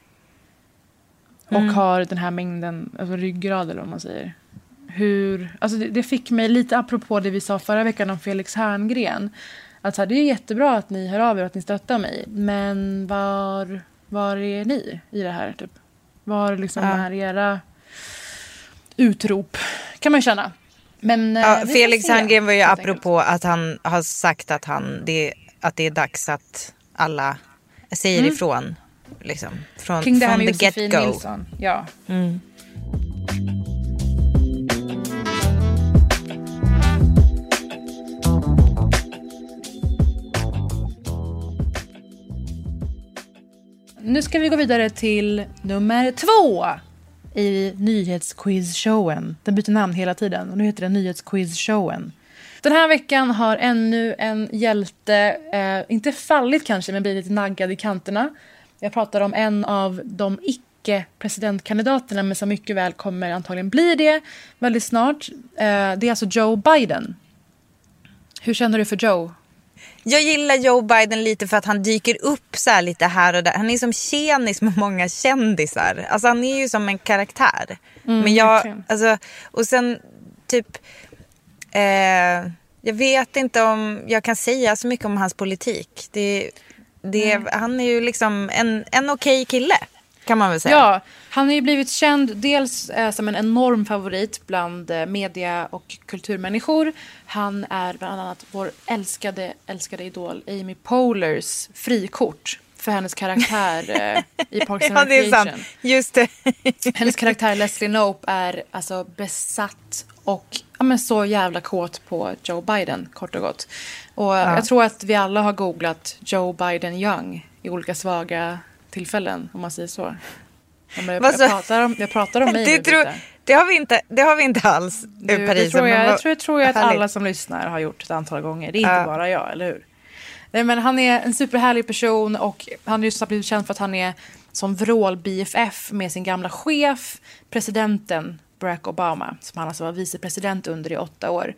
Speaker 2: Och
Speaker 3: Mm.
Speaker 2: har den här mängden alltså ryggrad eller vad man säger. Hur, alltså det, det fick mig lite apropå det vi sa förra veckan om Felix Herngren. Att så här, det är jättebra att ni hör av er och att ni stöttar mig. Men var, var är ni i det här? Typ? Var liksom
Speaker 3: Ja.
Speaker 2: är era utrop? Kan man ju känna. Men, eh,
Speaker 3: Ja, Felix Herngren var ju
Speaker 2: helt enkelt.
Speaker 3: apropå att han har sagt att, han, det, att det är dags att alla säger ifrån. Liksom, från,
Speaker 2: Mm. Kring det här med Josefin. Nilsson. Ja. Nu ska vi gå vidare till nummer två i nyhetsquizshowen. Den byter namn hela tiden och nu heter den nyhetsquizshowen. Den här veckan har ännu en hjälte, eh, inte fallit kanske, men blivit lite naggad i kanterna. Jag pratar om en av de icke-presidentkandidaterna, men som mycket väl kommer antagligen bli det väldigt snart. Eh, det är alltså Joe Biden. Hur känner du för Joe?
Speaker 3: Jag gillar Joe Biden lite för att han dyker upp så här lite här och där. Han är som tjenis med många kändisar. Alltså han är ju som en karaktär. Men jag, alltså, och sen typ, eh, jag vet inte om jag kan säga så mycket om hans politik. Det, det, Han är ju liksom en, en okej kille kan man väl säga.
Speaker 2: Ja, han har ju blivit känd dels eh, som en enorm favorit bland eh, media och kulturmänniskor. Han är bland annat vår älskade, älskade idol Amy Polars frikort för hennes karaktär eh, i Parks and
Speaker 3: Ja.
Speaker 2: Recreation.
Speaker 3: Just det.
Speaker 2: Hennes karaktär Leslie Knope är alltså besatt och ja, men så jävla kåt på Joe Biden, kort och gott. Och jag tror att vi alla har googlat Joe Biden Young i olika svaga tillfällen, om man säger så. Ja, jag, jag, pratar om, jag pratar om mig
Speaker 3: Det,
Speaker 2: nu,
Speaker 3: tror, det, har vi inte, det har vi inte alls,
Speaker 2: Du, det
Speaker 3: Paris.
Speaker 2: tror jag, jag, tror, tror jag att alla som lyssnar har gjort ett antal gånger. Det är inte
Speaker 3: Ja.
Speaker 2: bara jag, eller hur? Nej, men han är en superhärlig person och han har just blivit känd för att han är som vrål-BFF med sin gamla chef, presidenten Barack Obama, som han alltså var vicepresident under i åtta år.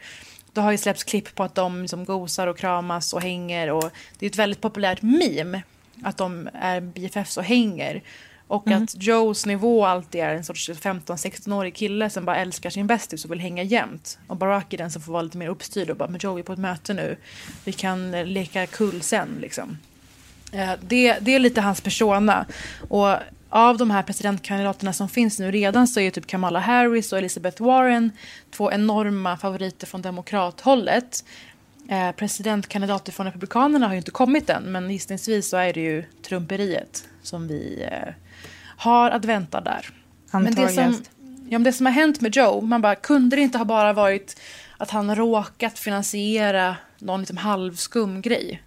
Speaker 2: Det har ju släppts klipp på att de liksom gosar och kramas och hänger och det är ett väldigt populärt meme att de är BFFs och hänger. Och att Joes nivå alltid är en sorts 15-16-årig kille som bara älskar sin bästis och vill hänga jämt. Och Barack är den som får vara lite mer uppstyrd och bara “men Joe, vi är på ett möte nu. Vi kan eh, leka kull sen” liksom. Eh, Det, det är lite hans persona. Och av de här presidentkandidaterna som finns nu redan så är typ Kamala Harris och Elizabeth Warren två enorma favoriter från demokrathållet. Eh, presidentkandidater från Republikanerna har ju inte kommit än men gissningsvis så är det ju Trumperiet som vi eh, har att vänta där. Men det som, ja, men det som har hänt med Joe, man bara, kunde det inte ha bara varit att han råkat finansiera någon liksom halvskum grej?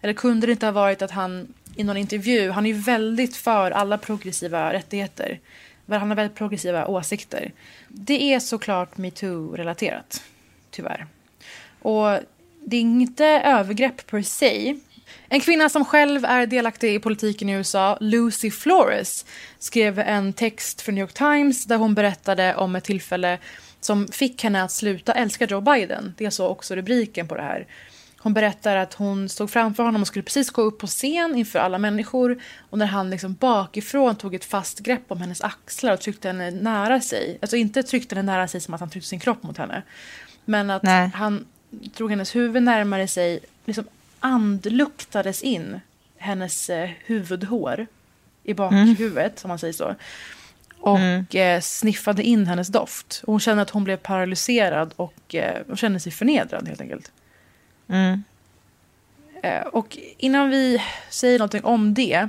Speaker 2: Eller kunde det inte ha varit att han i någon intervju, han är ju väldigt för alla progressiva rättigheter. Han har väldigt progressiva åsikter. Det är såklart metoo-relaterat, tyvärr. Och det är inte övergrepp per se. En kvinna som själv är delaktig i politiken i USA, Lucy Flores, skrev en text för New York Times där hon berättade om ett tillfälle som fick henne att sluta älska Joe Biden. Det är så också rubriken på det här. Hon berättar att hon stod framför honom och skulle precis gå upp på scen inför alla människor. Och när han liksom bakifrån tog ett fast grepp om hennes axlar och tryckte henne nära sig. Alltså inte tryckte henne nära sig som att han tryckte sin kropp mot henne. Men att
Speaker 3: Nej.
Speaker 2: han drog hennes huvud närmare sig, liksom andluktades in hennes eh, huvudhår i bakhuvudet, som man säger så. Och eh, sniffade in hennes doft. Och hon kände att hon blev paralyserad och eh, hon kände sig förnedrad helt enkelt. Eh, och innan vi säger någonting om det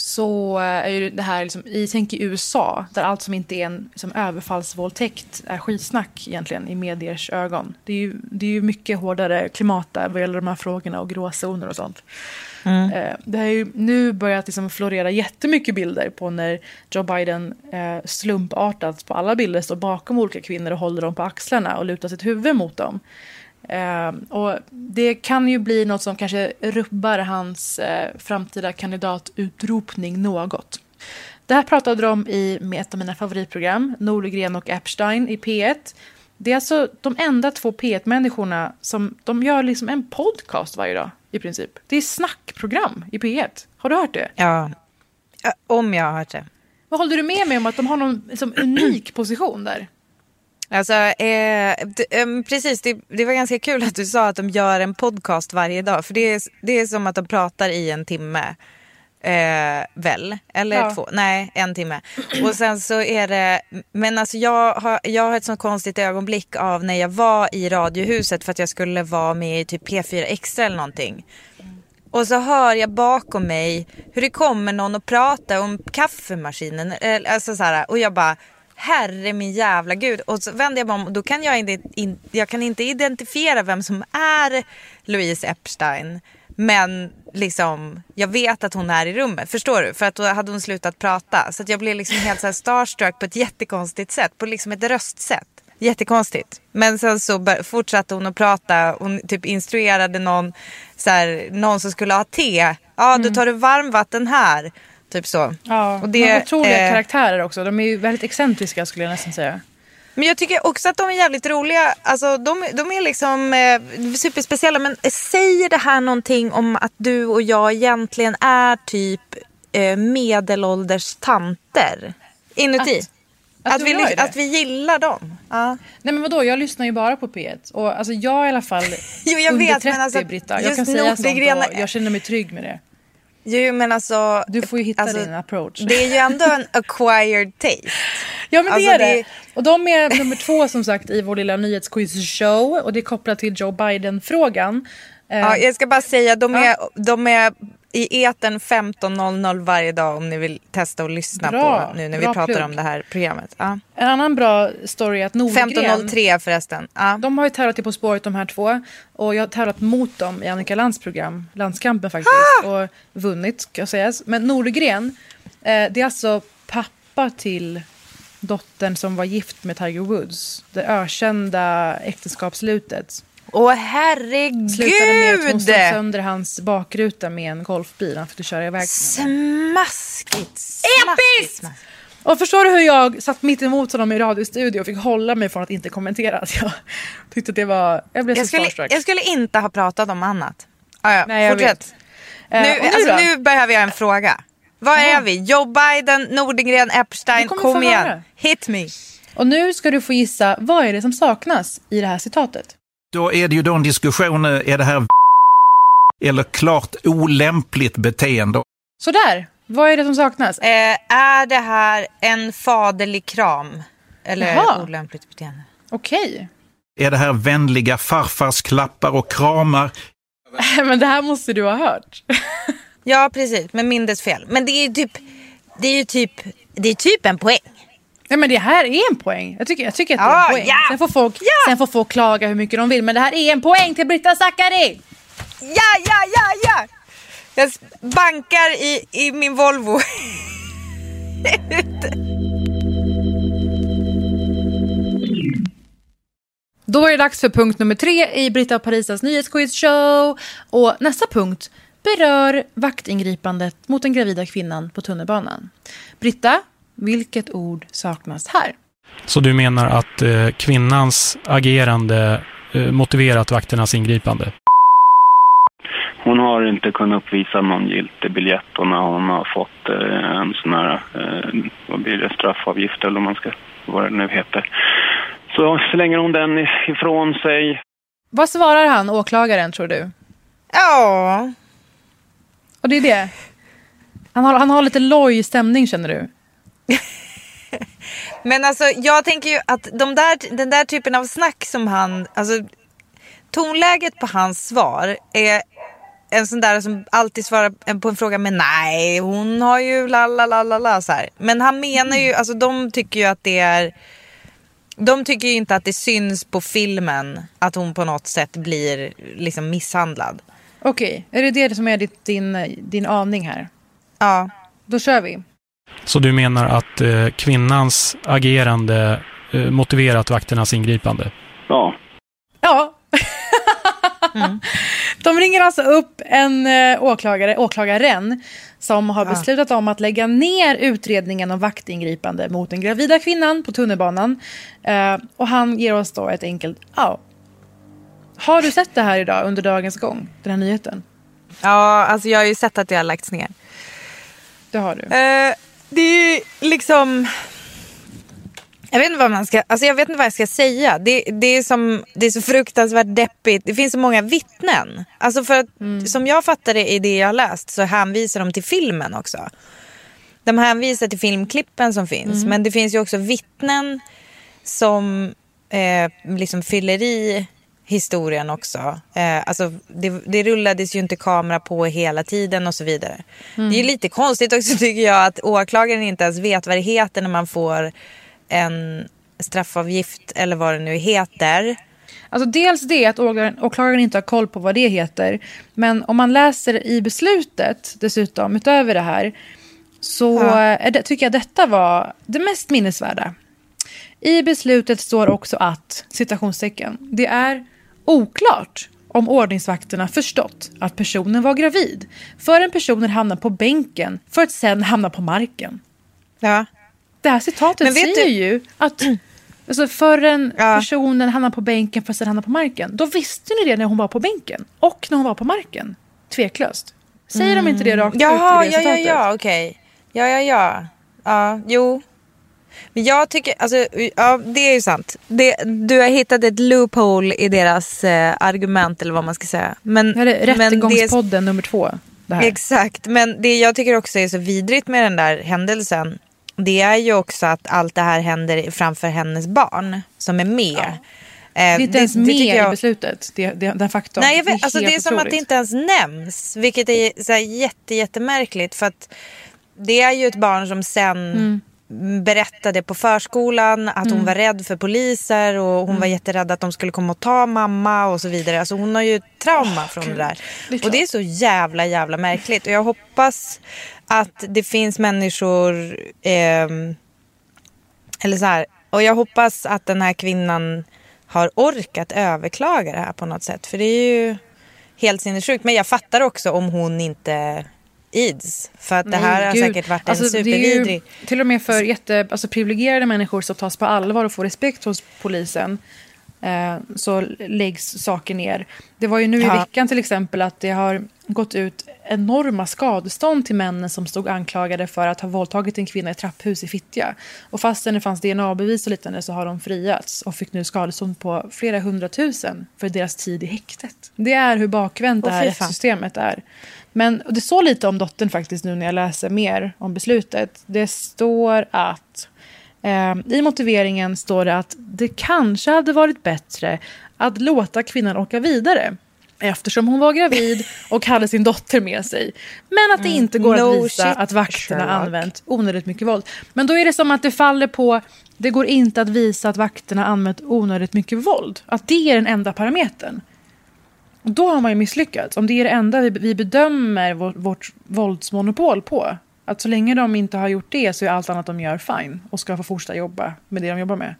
Speaker 2: så eh, är ju det här, liksom, i tänk i USA, där allt som inte är en liksom, överfallsvåldtäkt är skitsnack egentligen i mediers ögon. Det är ju, det är ju mycket hårdare klimat där vad gäller de här frågorna och gråzoner och sånt. Eh, Det har ju nu börjat liksom florera jättemycket bilder på när Joe Biden eh, slumpartat på alla bilder står bakom olika kvinnor och håller dem på axlarna och lutar sitt huvud mot dem. Eh, och det kan ju bli något som kanske rubbar hans eh, framtida kandidatutropning något. Det här pratade de i med ett av mina favoritprogram, Nordgren och Epstein i P1. Det är alltså de enda två P1-människorna som de gör liksom en podcast varje dag i princip. Det är snackprogram i P1. Har du hört det?
Speaker 3: Ja, Om jag har hört det.
Speaker 2: Vad håller du med mig om att de har någon liksom, unik position där?
Speaker 3: Alltså, eh, d- ehm, precis, det, det var ganska kul att du sa att de gör en podcast varje dag. För det är, det är som att de pratar i en timme. Eh, väl? Eller
Speaker 2: Ja.
Speaker 3: två? Nej, en timme. Och sen så är det... Men alltså jag har, jag har ett sånt konstigt ögonblick av när jag var i Radiohuset för att jag skulle vara med i typ P4 Extra eller någonting. Och så hör jag bakom mig hur det kommer någon och pratar om kaffemaskinen. eh, Alltså så här, och jag bara, herre min jävla gud. Och så vänder jag mig om och då kan jag inte, in, jag kan inte identifiera vem som är Louise Epstein. Men liksom, jag vet att hon är i rummet. Förstår du? För att då hade hon slutat prata. Så jag blev liksom helt så starstruck på ett jättekonstigt sätt. På liksom ett röstsätt. Jättekonstigt. Men sen så fortsatte hon att prata. Hon typ instruerade någon, så här, någon som skulle ha te. Ja, då tar du varmvatten här. Typ så.
Speaker 2: Ja,
Speaker 3: Och
Speaker 2: de har otroliga
Speaker 3: eh,
Speaker 2: karaktärer också. De är ju väldigt excentriska skulle jag nästan säga.
Speaker 3: Men jag tycker också att de är jävligt roliga. Alltså, de, de är liksom eh, superspeciella. Men säger det här någonting om att du och jag egentligen är typ eh, medelålders tanter? Inuti.
Speaker 2: Att- att
Speaker 3: Att, vi,
Speaker 2: det?
Speaker 3: att vi gillar dem. Ja.
Speaker 2: Nej men vadå, jag lyssnar ju bara på P1. Och alltså jag är i alla fall
Speaker 3: Jo, jag
Speaker 2: under
Speaker 3: vet,
Speaker 2: 30
Speaker 3: men alltså,
Speaker 2: Britta. Jag kan säga sånt och jag känner mig trygg med det.
Speaker 3: Jo men alltså.
Speaker 2: Du får ju hitta
Speaker 3: alltså,
Speaker 2: din approach.
Speaker 3: Det är ju ändå en acquired taste.
Speaker 2: Ja men det
Speaker 3: Alltså,
Speaker 2: är det.
Speaker 3: det-
Speaker 2: Och de är nummer två som sagt i vår lilla nyhetsquiz-show. Och det är kopplat till Joe Biden-frågan. Eh,
Speaker 3: Ja, jag ska bara säga, de är, de är i eten 15.00 varje dag om ni vill testa och lyssna
Speaker 2: Bra,
Speaker 3: på nu när vi pratar
Speaker 2: plugg.
Speaker 3: om det här programmet. Ja.
Speaker 2: En annan bra story är att Nordgren...
Speaker 3: 15.03 förresten. Ja.
Speaker 2: De har ju tävlat i På spåret de här två. Och jag har tävlat mot dem i Annika Lantz program, Landskampen faktiskt. Och vunnit ska sägas. Men Nordgren, eh, det är alltså pappa till dottern som var gift med Tiger Woods. Det ökända äktenskapsslutet.
Speaker 3: Åh
Speaker 2: Slutade med att hon slog
Speaker 3: herregud!
Speaker 2: sönder hans bakruta med en golfbil. Han fick köra iväg.
Speaker 3: Smaskigt! Smaskigt.
Speaker 2: Och förstår du hur jag satt mitt emot honom i radiostudio och fick hålla mig från att inte kommentera? Att jag tyckte att det var... Jag blev så
Speaker 3: Jag skulle,
Speaker 2: starstruck.
Speaker 3: jag skulle inte ha pratat om annat. Ah, ja.
Speaker 2: Nej,
Speaker 3: Fortsätt.
Speaker 2: Eh,
Speaker 3: Nu,
Speaker 2: nu
Speaker 3: alltså, nu behöver jag en fråga. Var är vi? Joe Biden, Nordengren, Epstein. Kom igen.
Speaker 2: höra.
Speaker 3: Hit me.
Speaker 2: Och nu ska du få gissa, vad är det som saknas i det här citatet?
Speaker 7: Då är det ju då en diskussion, eh, är det här eller klart olämpligt beteende?
Speaker 2: Sådär, vad är det som saknas?
Speaker 3: Eh, är det här en faderlig kram? Eller
Speaker 2: Jaha.
Speaker 3: olämpligt beteende?
Speaker 2: Okej.
Speaker 7: Är det här vänliga farfars klappar och kramar?
Speaker 2: Men det här måste du ha hört.
Speaker 3: Ja, precis. Men minnesfel. Men det är ju typ, det är ju typ, det är typ en poäng.
Speaker 2: Nej men det här är en poäng. Jag tycker, jag tycker att det är en poäng.
Speaker 3: ja,
Speaker 2: sen, får folk,
Speaker 3: ja.
Speaker 2: sen får folk klaga hur mycket de vill. Men det här är en poäng till Britta Zackari!
Speaker 3: Ja, ja, ja, ja! Jag bankar i, i min Volvo.
Speaker 2: Då är det dags för punkt nummer tre i Britta och Parisas nyhetsquizshow. Och nästa punkt berör vaktingripandet mot den gravida kvinnan på tunnelbanan. Britta, vilket ord saknas här?
Speaker 8: Så du menar att eh, kvinnans agerande eh, motiverat vakternas ingripande?
Speaker 9: Hon har inte kunnat uppvisa någon giltig biljett och när hon har fått eh, en sån här, eh, vad blir det, straffavgift eller vad man ska, vad det nu heter. Så slänger hon den ifrån sig.
Speaker 2: Vad svarar han, åklagaren, tror du?
Speaker 3: Ja.
Speaker 2: Och det är det. Han har, han har lite loj stämning, känner du?
Speaker 3: Men alltså jag tänker ju att de där, den där typen av snack som han, alltså tonläget på hans svar är en sån där som alltid svarar på en fråga med nej, hon har ju la la la la la så här. Men han menar ju, alltså de tycker ju att det är, de tycker ju inte att det syns på filmen att hon på något sätt blir liksom misshandlad.
Speaker 2: Okej, är det det som är ditt, din, din aning här?
Speaker 3: Ja.
Speaker 2: Då kör vi.
Speaker 8: Så du menar att eh, kvinnans agerande eh, motiverat vakternas ingripande?
Speaker 9: Ja.
Speaker 2: Ja. De ringer alltså upp en eh, åklagare, åklagaren som har
Speaker 3: Ja.
Speaker 2: beslutat om att lägga ner utredningen om vaktingripande mot den gravida kvinnan på tunnelbanan. Eh, och han ger oss då ett enkelt ja. Har du sett det här idag under dagens gång? Den här nyheten?
Speaker 3: Ja, alltså jag har ju sett att det har lagts ner.
Speaker 2: Det har du.
Speaker 3: Det är ju liksom... Jag vet inte vad man ska, alltså jag vet inte vad jag ska säga. Det, det, är som, det är så fruktansvärt deppigt. Det finns så många vittnen. Alltså för att, Som jag fattar det i det jag har läst så hänvisar de till filmen också. De hänvisar till filmklippen som finns.
Speaker 2: Mm.
Speaker 3: Men det finns ju också vittnen som eh, liksom fyller i historien också. Eh, alltså, det, det rullades ju inte kamera på hela tiden och så vidare.
Speaker 2: Mm.
Speaker 3: Det är ju lite konstigt också tycker jag att åklagaren inte ens vet vad det heter när man får en straffavgift eller vad det nu heter.
Speaker 2: Alltså dels det att åklagaren, åklagaren inte har koll på vad det heter. Men om man läser i beslutet dessutom, utöver det här, så
Speaker 3: Ja.
Speaker 2: det, tycker jag detta var det mest minnesvärda. I beslutet står också att, citationstecken, det är oklart om ordningsvakterna förstått att personen var gravid förrän personen hamnar på bänken för att sen hamna på marken.
Speaker 3: Ja.
Speaker 2: Det här citatet säger
Speaker 3: du-
Speaker 2: ju att alltså förrän personen hamnar på bänken för att sen hamna på marken. Då visste ni det när hon var på bänken och när hon var på marken. Tveklöst. Säger de inte det rakt
Speaker 3: Jaha,
Speaker 2: ut i det
Speaker 3: ja, ja,
Speaker 2: citatet?
Speaker 3: ja, okej. Ja, ja, ja. Ja, jo. Men jag tycker, alltså, ja det är ju sant. Det, du har hittat ett loophole i deras eh, argument eller vad man ska säga. Men,
Speaker 2: Ja, det är
Speaker 3: men det
Speaker 2: Rättegångspodden nummer två. Det.
Speaker 3: Exakt, men det jag tycker också är så vidrigt med den där händelsen det är ju också att allt det här händer framför hennes barn som är med. Eh,
Speaker 2: Det är inte ens med
Speaker 3: tycker jag-
Speaker 2: i beslutet, det, det, den faktorn.
Speaker 3: Nej, vet,
Speaker 2: är
Speaker 3: alltså, det är som att det inte ens nämns. Vilket är så här, jätte, jättemärkligt. För att det är ju ett barn som sen
Speaker 2: Mm.
Speaker 3: Berättade på förskolan att hon
Speaker 2: Mm.
Speaker 3: var rädd för poliser och hon var jätterädd att de skulle komma och ta mamma och så vidare. Alltså hon har ju trauma från det där.
Speaker 2: Det
Speaker 3: och det är så jävla, jävla märkligt. Och jag hoppas att det finns människor ehm, eller så här, och jag hoppas att den här kvinnan har orkat överklaga det här på något sätt. För det är ju helt sinnessjukt. Men jag fattar också om hon inte ids. För att det här
Speaker 2: Nej,
Speaker 3: har säkert varit
Speaker 2: Alltså,
Speaker 3: en
Speaker 2: ju
Speaker 3: supervidrig...
Speaker 2: Till och med för jätte, alltså, privilegierade människor som tas på allvar och får respekt hos polisen. eh, så läggs saker ner. Det var ju nu
Speaker 3: Ja.
Speaker 2: i veckan till exempel att det har gått ut enorma skadestånd till männen som stod anklagade för att ha våldtagit en kvinna i ett trapphus i Fittja. Och fastän det fanns DNA-bevis och liknande så har de friats och fick nu skadestånd på flera hundratusen för deras tid i häktet. Det är hur bakvänt det här rättssystemet är. Men det står lite om dottern faktiskt nu när jag läser mer om beslutet. Det står att eh, i motiveringen står det att det kanske hade varit bättre att låta kvinnan åka vidare eftersom hon var gravid och hade sin dotter med sig. Men att det inte går
Speaker 3: No
Speaker 2: att visa
Speaker 3: shit,
Speaker 2: att vakterna
Speaker 3: Sherlock.
Speaker 2: använt onödigt mycket våld. Men då är det som att det faller på det går inte att visa att vakterna använt onödigt mycket våld. Att det är den enda parametern. Och Då har man ju misslyckats. Om det är det enda vi, vi bedömer vårt, vårt våldsmonopol på. Att så länge de inte har gjort det så är allt annat de gör fine. Och ska få fortsätta jobba med det de jobbar med.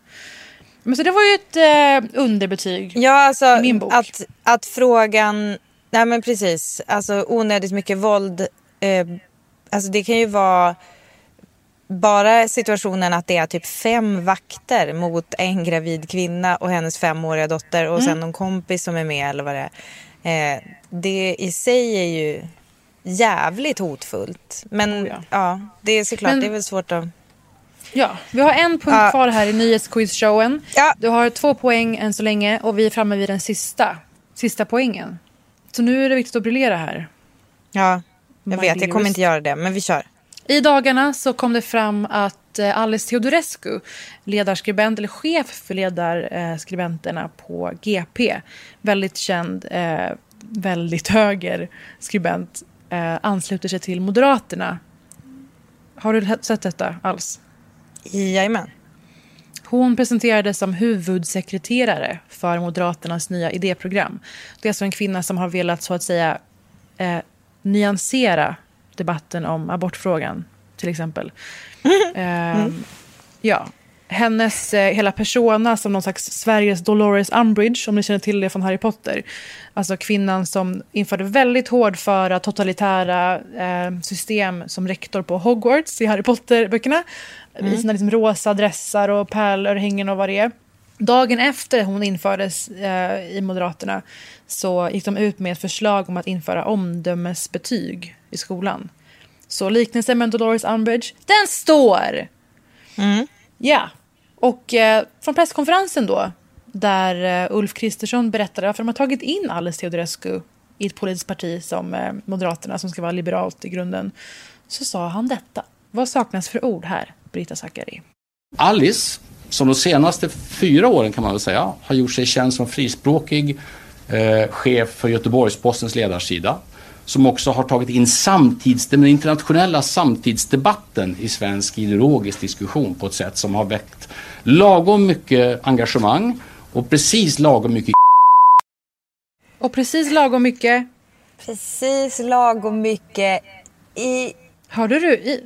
Speaker 2: Men så det var ju ett eh, underbetyg.
Speaker 3: Ja, alltså
Speaker 2: min bok.
Speaker 3: att, att frågan... Nej, men precis. Alltså onödigt mycket våld. Eh, alltså det kan ju vara bara situationen att det är typ fem vakter mot en gravid kvinna och hennes femåriga dotter och
Speaker 2: Mm.
Speaker 3: sen någon kompis som är med eller vad det är. Eh, det i sig är ju jävligt hotfullt. Men
Speaker 2: Oh ja.
Speaker 3: ja. det är såklart,
Speaker 2: Men-
Speaker 3: det är väl svårt att...
Speaker 2: Ja, vi har en punkt
Speaker 3: Ja.
Speaker 2: kvar här i nyhetsquizshowen.
Speaker 3: Ja.
Speaker 2: Du har två poäng än så länge och vi är framme vid den sista, sista poängen. Så nu är det viktigt att briljera här.
Speaker 3: Ja, jag
Speaker 2: My
Speaker 3: vet, jag kommer inte göra det, men vi kör.
Speaker 2: I dagarna så kom det fram att eh, Alice Teodorescu, ledarskribent eller chef för ledarskribenterna på GP, väldigt känd, eh, väldigt höger skribent, eh, ansluter sig till Moderaterna. Har du sett detta alls?
Speaker 3: Jajamän.
Speaker 2: Hon presenterades som huvudsekreterare för Moderaternas nya idéprogram. Det är alltså en kvinna som har velat så att säga eh, nyansera debatten om abortfrågan, till exempel. Eh, Ja. Hennes eh, hela persona som någon slags Sveriges Dolores Umbridge, om ni känner till det från Harry Potter. Alltså kvinnan som införde väldigt hårdföra totalitära eh, system som rektor på Hogwarts i Harry Potter-böckerna. I sina liksom, rosa dressar och pärlörhängen och vad det är. Dagen efter hon infördes eh, i Moderaterna så gick de ut med ett förslag om att införa omdömesbetyg i skolan. Så liknelsen med Dolores Umbridge, den står! Ja. Och eh, från presskonferensen då, där eh, Ulf Kristersson berättade varför de har tagit in Alice Teodorescu i ett politiskt parti som eh, Moderaterna, som ska vara liberalt i grunden, så sa han detta. Vad saknas för ord här, Brita Zackari?
Speaker 10: Alice, som de senaste fyra åren kan man väl säga, har gjort sig känd som frispråkig eh, chef för Göteborgs-Postens ledarsida. Som också har tagit in samtids, den internationella samtidsdebatten i svensk ideologisk diskussion på ett sätt som har väckt lagom mycket engagemang och precis lagom mycket
Speaker 2: Och precis lagom mycket,
Speaker 3: Precis lagom mycket i...
Speaker 2: hörde du? I,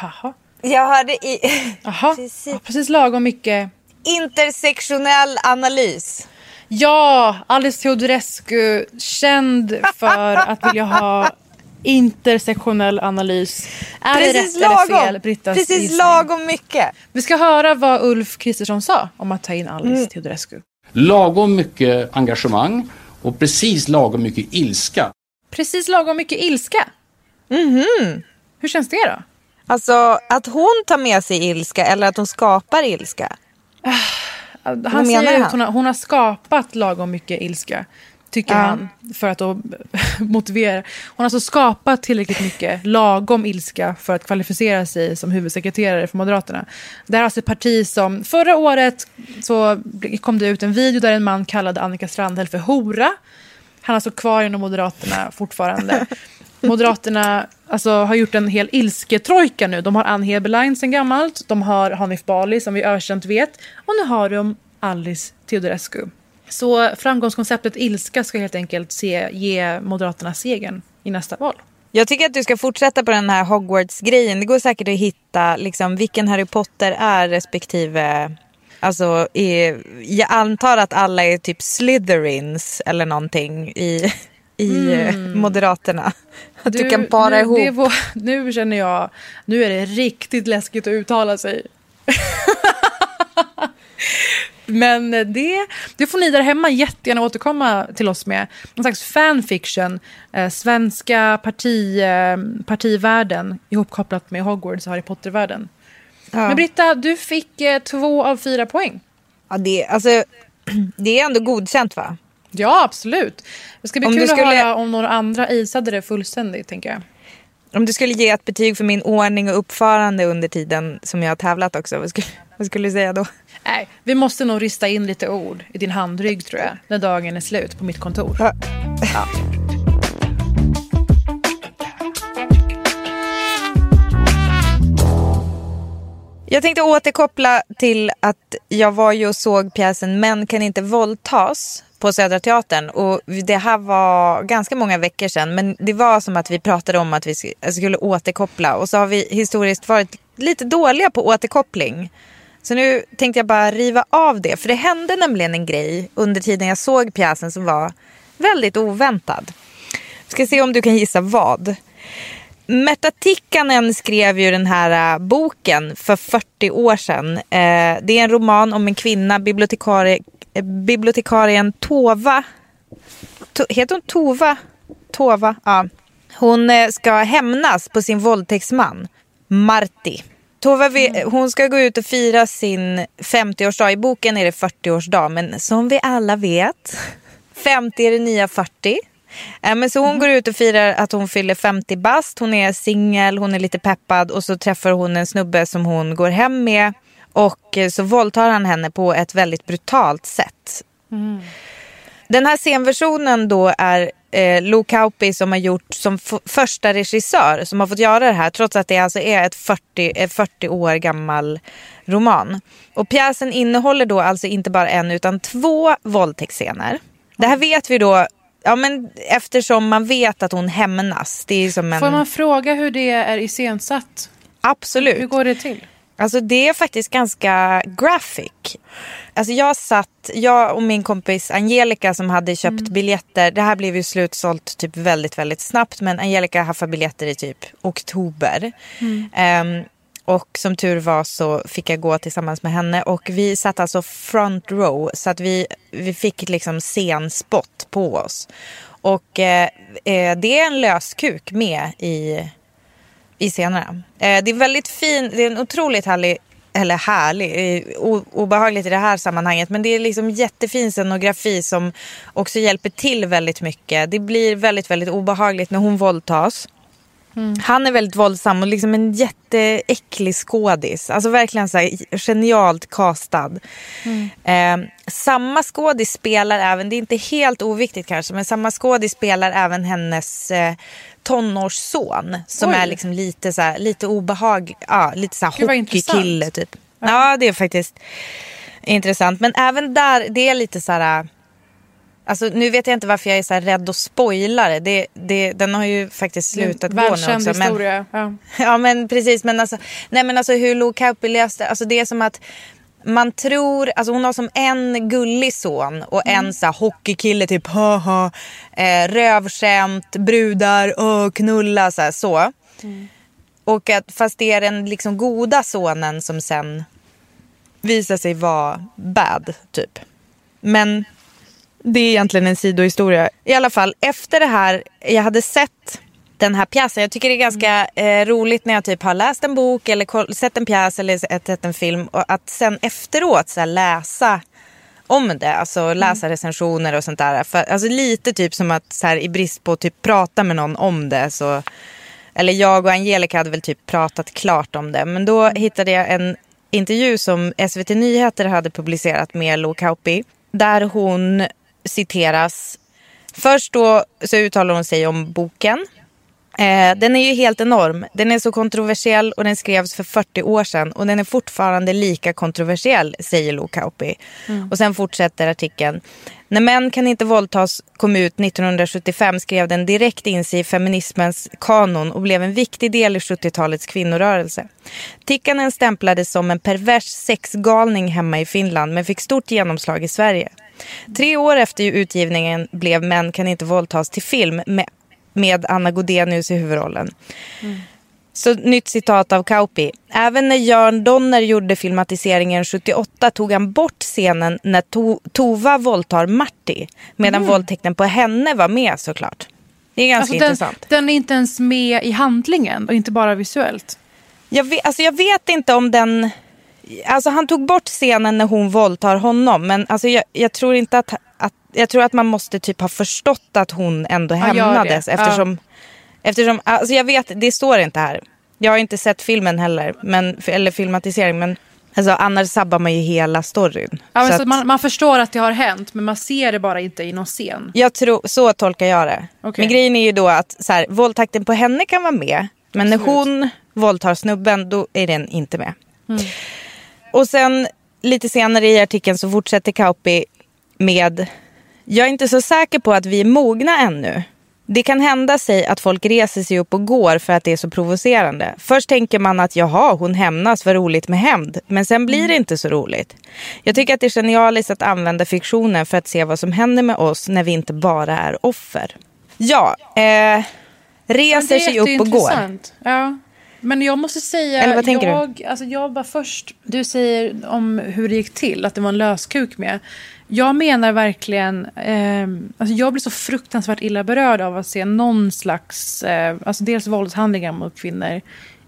Speaker 2: jaha.
Speaker 3: Jag hörde i...
Speaker 2: Jaha.
Speaker 3: Precis.
Speaker 2: Ja, precis lagom mycket.
Speaker 3: Intersektionell analys.
Speaker 2: Ja, Alice Teodorescu, känd för att vilja ha intersektionell analys. Är det
Speaker 3: Precis
Speaker 2: rätt eller fel,
Speaker 3: lagom.
Speaker 2: Brittas
Speaker 3: Precis
Speaker 2: gissning?
Speaker 3: lagom mycket.
Speaker 2: Vi ska höra vad Ulf Kristersson sa om att ta in Alice Teodorescu.
Speaker 10: lagom mycket engagemang och precis lagom mycket ilska.
Speaker 2: Precis lagom mycket ilska. Hur känns det då?
Speaker 3: Alltså att hon tar med sig ilska eller att hon skapar ilska.
Speaker 2: Han
Speaker 3: menar
Speaker 2: säger
Speaker 3: han?
Speaker 2: att hon har, hon har skapat lagom mycket ilska. Tycker
Speaker 3: Ja.
Speaker 2: han. För att då motivera. Hon har alltså skapat tillräckligt mycket lagom ilska för att kvalificera sig som huvudsekreterare för Moderaterna. Det här är alltså ett parti som förra året så kom det ut en video där en man kallade Annika Strandhäll för hora. Han är alltså kvar inom Moderaterna fortfarande. Moderaterna alltså, har gjort en hel ilsketrojka nu. De har Ann Heberlein sen gammalt, de har Hanif Bali som vi ökänt vet och nu har de Alice Teodorescu. Så framgångskonceptet ilska ska helt enkelt se, ge Moderaterna segern i nästa val.
Speaker 3: Jag tycker att du ska fortsätta på den här Hogwarts-grejen. Det går säkert att hitta liksom, vilken Harry Potter är respektive... Alltså, är, jag antar att alla är typ Slytherins eller någonting i, i eh, Moderaterna. Att du, kan para
Speaker 2: nu,
Speaker 3: ihop.
Speaker 2: var, nu känner jag, nu är det riktigt läskigt att uttala sig. Men det, det får ni där hemma jättegärna återkomma till oss med. Någon slags fanfiction. Eh, svenska parti, eh, partivärlden ihopkopplat med Hogwarts och Harry Potter-världen.
Speaker 3: Ja.
Speaker 2: Men Britta, du fick eh, två av fyra poäng.
Speaker 3: Ja, det, alltså, det är ändå godkänt va?
Speaker 2: Ja, absolut. Det ska bli
Speaker 3: Om
Speaker 2: kul
Speaker 3: skulle-
Speaker 2: att höra om några andra isade det fullständigt, tänker jag.
Speaker 3: Om du skulle ge ett betyg för min ordning och uppförande under tiden som jag har tävlat också, vad skulle, vad skulle du säga då?
Speaker 2: Nej, vi måste nog rista in lite ord i din handrygg, tror jag, när dagen är slut på mitt kontor.
Speaker 3: Ja. Jag tänkte återkoppla till att jag var ju och såg pjäsen Män kan inte våldtas på Södra Teatern. Och det här var ganska många veckor sedan. Men det var som att vi pratade om att vi skulle återkoppla. Och så har vi historiskt varit lite dåliga på återkoppling. Så nu tänkte jag bara riva av det. För det hände nämligen en grej under tiden jag såg pjäsen som var väldigt oväntad. Ska se om du kan gissa vad. Märta Tikkanen skrev ju den här äh, boken för 40 år sedan. Eh, det är en roman om en kvinna, bibliotekarie, bibliotekarien Tova. To, heter hon Tova? Tova, ja. Hon eh, ska hämnas på sin våldtäktsman, Marti. Tova, vi, hon ska gå ut och fira sin 50-årsdag. I boken är det 40-årsdag, men som vi alla vet, 50 är det nya 40. Eh, Men så hon går ut och firar att hon fyller 50 bast. Hon är singel, hon är lite peppad och så träffar hon en snubbe som hon går hem med. Och eh, så våldtar han henne på ett väldigt brutalt sätt. Den här scenversionen då är eh, Lou Kauppi som har gjort som första regissör som har fått göra det här trots att det alltså är ett 40, ett 40 år gammal roman. Och pjäsen innehåller då alltså inte bara en utan två våldtäktsscener. Det här vet vi då Ja men eftersom man vet att hon hämnas. Det är som en...
Speaker 2: Får man fråga hur det är iscensatt?
Speaker 3: Absolut.
Speaker 2: Hur går det till?
Speaker 3: Alltså det är faktiskt ganska graphic. Alltså jag satt, jag och min kompis Angelica som hade köpt biljetter. Det här blev ju slutsålt typ väldigt, väldigt snabbt. Men Angelica haffade biljetter i typ oktober. Ehm, och som tur var så fick jag gå tillsammans med henne. Och vi satt alltså front row. Så att vi, vi fick liksom scenspot på oss. Och eh, eh, det är en löskuk med i i scenerna. Eh, det är väldigt fin, det är en otroligt härlig, eller härlig, eh, o, obehagligt i det här sammanhanget. Men det är liksom jättefin scenografi som också hjälper till väldigt mycket. Det blir väldigt, väldigt obehagligt när hon våldtas. Han är väldigt våldsam och liksom en jätteäcklig skådis. Alltså verkligen så här genialt castad. Eh, samma skådis spelar även, det är inte helt oviktigt kanske, men samma skådis spelar även hennes eh, tonårsson. Som
Speaker 2: Oj.
Speaker 3: är liksom lite så här, lite obehaglig, ja lite så här hockeykille typ. Ja det är faktiskt intressant. Men även där, det är lite så här... Alltså, nu vet jag inte varför jag är så här rädd att spoila det. det, det den har ju faktiskt slutat gå nu också.
Speaker 2: Välkänd
Speaker 3: Men,
Speaker 2: historia. Ja.
Speaker 3: ja men precis. Men alltså, nej, men alltså hur Lou Kauppi löste alltså det är som att man tror, alltså hon har som en gullig son och en så här hockeykille typ haha, eh, rövskämt, brudar, åh, knulla så här, så. Och att fast det är den liksom goda sonen som sen visar sig vara bad typ. Men det är egentligen en sidohistoria. I alla fall efter det här, jag hade sett den här pjäsen. Jag tycker det är ganska eh, roligt när jag typ har läst en bok eller sett en pjäs eller sett, en film. Och att sen efteråt så här, läsa om det. Alltså läsa recensioner och sånt där. För, alltså lite typ som att så här, i brist på typ prata med någon om det så eller jag och Angelica hade väl typ pratat klart om det. Men då hittade jag en intervju som SVT Nyheter hade publicerat med Lo Kauppi. Där hon citeras. Först då så uttalar hon sig om boken. Eh, den är ju helt enorm. Den är så kontroversiell och den skrevs för 40 år sedan. Och den är fortfarande lika kontroversiell, säger Lo Kauppi. Och sen fortsätter artikeln. När män kan inte våldtas kom ut 1975 skrev den direkt in sig i feminismens kanon och blev en viktig del i 70-talets kvinnorörelse. Tikkanen stämplades som en pervers sexgalning hemma i Finland men fick stort genomslag i Sverige. Tre år efter utgivningen blev Män kan inte våldtas till film med, med Anna Godenius i huvudrollen. Så nytt citat av Kauppi. Även när Jörn Donner gjorde filmatiseringen 78 tog han bort scenen när to Tova våldtar Marty. Medan
Speaker 2: Mm.
Speaker 3: våldtäkten på henne var med såklart. Det är ganska
Speaker 2: Alltså, den,
Speaker 3: intressant.
Speaker 2: den är inte ens med i handlingen och inte bara visuellt.
Speaker 3: Jag vet, alltså jag vet inte om den... Alltså han tog bort scenen när hon våldtar honom. Men alltså jag, jag tror inte att, att... Jag tror att man måste typ ha förstått att hon ändå
Speaker 2: Ja,
Speaker 3: hämnades.
Speaker 2: Ja.
Speaker 3: Eftersom, eftersom... Alltså jag vet, det står inte här. Jag har inte sett filmen heller. Men, eller filmatisering. Men alltså, annars sabbar man ju hela storyn.
Speaker 2: Ja, men
Speaker 3: Så
Speaker 2: så
Speaker 3: att-
Speaker 2: man, man förstår att det har hänt men man ser det bara inte i någon scen.
Speaker 3: Jag tror, så tolkar jag det.
Speaker 2: Okej.
Speaker 3: Men grejen är ju då att så här, våldtäkten på henne kan vara med. Men när hon våldtar snubben då är den inte med.
Speaker 2: Mm.
Speaker 3: Och sen lite senare i artikeln så fortsätter Kauppi med Jag är inte så säker på att vi är mogna ännu. Det kan hända sig att folk reser sig upp och går för att det är så provocerande. Först tänker man att jaha, hon hämnas, vad roligt med hämnd. Men sen blir det inte så roligt. Jag tycker att det är genialiskt att använda fiktionen för att se vad som händer med oss när vi inte bara är offer. Ja, eh, reser sig upp och går.
Speaker 2: Ja. Men jag måste säga,
Speaker 3: Eller vad tänker du?
Speaker 2: jag, Alltså jag bara först, du säger om hur det gick till, att det var en löskuk med. Jag menar verkligen, eh, alltså jag blir så fruktansvärt illa berörd av att se någon slags, eh, alltså dels våldshandlingar mot kvinnor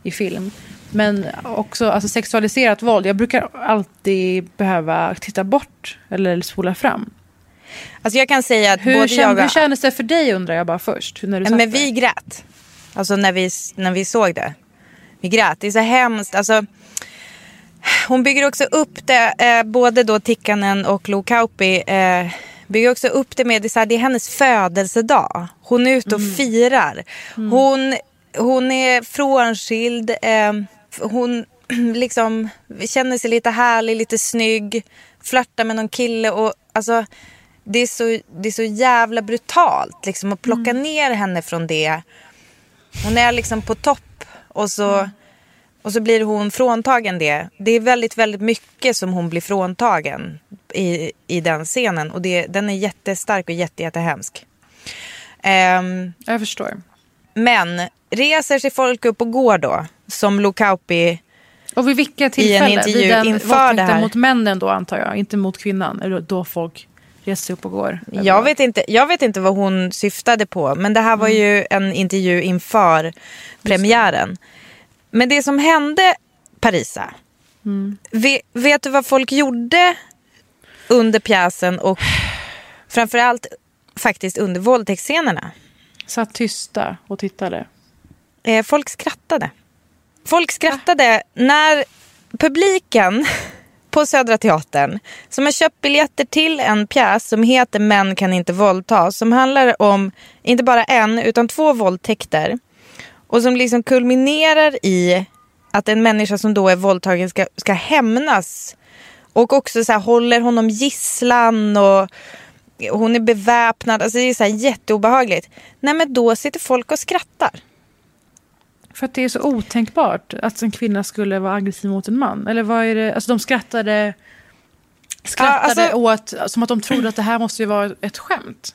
Speaker 2: i film. Men också alltså sexualiserat våld. Jag brukar alltid behöva titta bort eller spola fram.
Speaker 3: Alltså jag kan säga att
Speaker 2: Hur, kände,
Speaker 3: jag
Speaker 2: hur kändes det för dig undrar jag bara först? När du
Speaker 3: men vi grät. Alltså när vi, när vi såg det. Vi grät. Det är så hemskt. Alltså, hon bygger också upp det, eh, både då Tikkanen och Lo Kauppi eh, bygger också upp det med, det är, så här, det är hennes födelsedag. Hon är ute och firar. Hon, hon är frånskild. Eh, hon liksom känner sig lite härlig, lite snygg. Flörtar med någon kille och alltså det är så, det är så jävla brutalt liksom att plocka ner henne från det. Hon är liksom på topp och så, och så blir hon fråntagen det. Det är väldigt, väldigt mycket som hon blir fråntagen i, i den scenen. Och det, den är jättestark och jätte, jättehemsk. Ehm,
Speaker 2: Jag förstår.
Speaker 3: men reser sig folk upp och går då, som Lo Kauppi
Speaker 2: Och vid vilka
Speaker 3: i en
Speaker 2: tillfällen?
Speaker 3: intervju
Speaker 2: vid den
Speaker 3: inför
Speaker 2: våldtäkten
Speaker 3: det här.
Speaker 2: mot männen då antar jag, inte mot kvinnan. Eller då folk reser sig upp och går.
Speaker 3: Jag vet, inte, jag vet inte vad hon syftade på. Men det här var ju en intervju inför premiären. Men det som hände Parisa. Vet, vet du vad folk gjorde under pjäsen och framförallt faktiskt under våldtäktsscenerna?
Speaker 2: Satt tysta och tittade.
Speaker 3: Eh, folk skrattade. Folk skrattade när publiken på Södra Teatern som har köpt biljetter till en pjäs som heter Män kan inte våldtas. Som handlar om inte bara en utan två våldtäkter. Och som liksom kulminerar i att en människa som då är våldtagen ska, ska hämnas. Och också så här, håller honom gisslan och hon är beväpnad. Alltså det är så här jätteobehagligt. Nej men då sitter folk och skrattar.
Speaker 2: För att det är så otänkbart att en kvinna skulle vara aggressiv mot en man. Eller vad är det? Alltså de skrattade, skrattade
Speaker 3: Ja,
Speaker 2: åt, som att de trodde att det här måste ju vara ett skämt.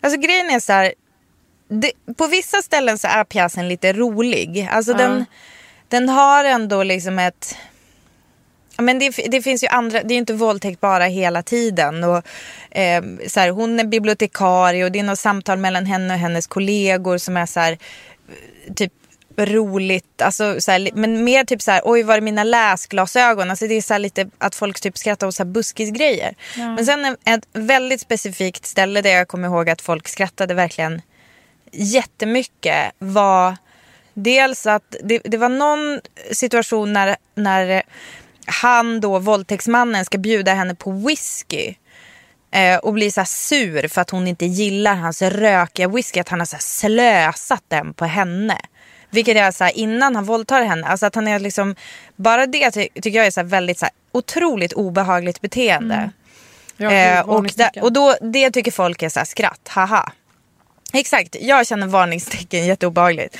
Speaker 3: Alltså grejen är så här. Det, på vissa ställen så är pjäsen lite rolig. Alltså
Speaker 2: Ja.
Speaker 3: den, den har ändå liksom ett... Men det, det finns ju andra, det är ju inte våldtäkt bara hela tiden. Och, eh, så här, hon är bibliotekarie och det är något samtal mellan henne och hennes kollegor som är så här, typ roligt. Alltså, så här, men mer typ så här, oj var är mina läsglasögon? Alltså det är så lite att folk typ skrattar åt så här buskisgrejer.
Speaker 2: Ja.
Speaker 3: Men sen ett väldigt specifikt ställe där jag kommer ihåg att folk skrattade verkligen jättemycket var dels att det, det var någon situation när, när han då, våldtäktsmannen, ska bjuda henne på whisky. Eh, och blir så sur för att hon inte gillar hans rökiga whisky. Att han har så slösat den på henne. Vilket är så här, innan han våldtar henne. Alltså att han är liksom, bara det ty- tycker jag är så här väldigt så här, otroligt obehagligt beteende.
Speaker 2: Ja, det är
Speaker 3: eh, och,
Speaker 2: varningstecken.
Speaker 3: och då, det tycker folk är så här skratt, haha. Exakt, jag känner varningstecken, jätteobehagligt.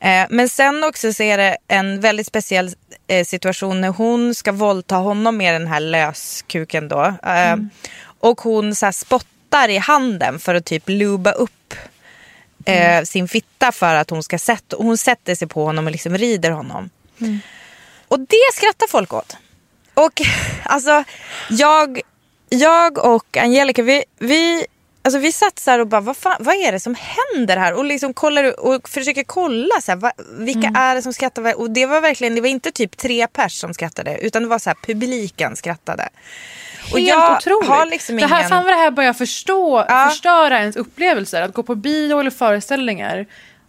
Speaker 3: Eh, men sen också så är det en väldigt speciell eh, situation när hon ska våldta honom med den här löskuken då. Eh, Och hon så här spottar i handen för att typ luba upp eh, sin fitta för att hon ska sätta, hon sätter sig på honom och liksom rider honom.
Speaker 2: Mm.
Speaker 3: Och det skrattar folk åt. Och alltså jag, jag och Angelica vi, vi, alltså, vi satt så här och bara vad, fan, vad är det som händer här? Och liksom kollar och försöker kolla så här, vad, vilka
Speaker 2: Mm.
Speaker 3: är det som skrattar? Och det var verkligen, det var inte typ tre pers som skrattade utan det var så här publiken skrattade. Och
Speaker 2: Helt
Speaker 3: jag
Speaker 2: otroligt.
Speaker 3: har liksom
Speaker 2: det här,
Speaker 3: ingen...
Speaker 2: Fan vad det här börjar förstå, förstöra ens upplevelser. Att gå på bio eller föreställningar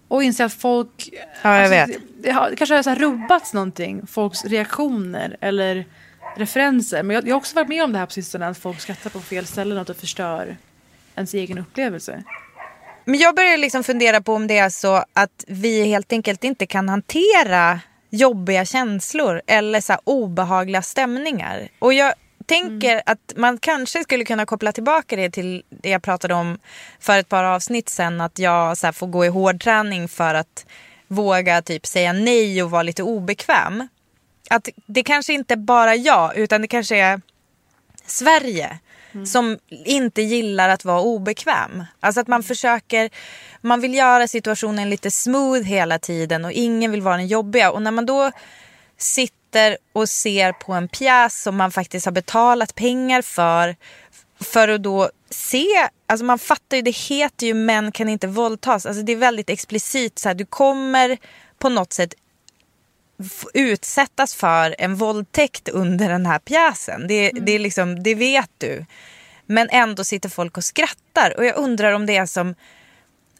Speaker 2: och inse att folk...
Speaker 3: Ja, jag vet.
Speaker 2: Det, har det kanske har så här rubbats någonting. Folks reaktioner eller referenser. Men jag, jag har också varit med om det här på sistone. Att folk skrattar på fel ställen och att det förstör ens egen upplevelse.
Speaker 3: Men jag börjar liksom fundera på om det är så att vi helt enkelt inte kan hantera jobbiga känslor eller så obehagliga stämningar. Och jag tänker att man kanske skulle kunna koppla tillbaka det till det jag pratade om för ett par avsnitt sen. Att jag så här får gå i hård träning för att våga typ säga nej och vara lite obekväm. Att det kanske inte bara jag utan det kanske är Sverige som inte gillar att vara obekväm. Alltså att man försöker, man vill göra situationen lite smooth hela tiden och ingen vill vara den jobbiga. Och när man då sitter och ser på en pjäs som man faktiskt har betalat pengar för, för att då se, alltså man fattar ju, det heter ju män kan inte våldtas. Alltså det är väldigt explicit så här, du kommer på något sätt utsättas för en våldtäkt under den här pjäsen. Det, det, är liksom, det vet du. Men ändå sitter folk och skrattar. Och jag undrar om det är som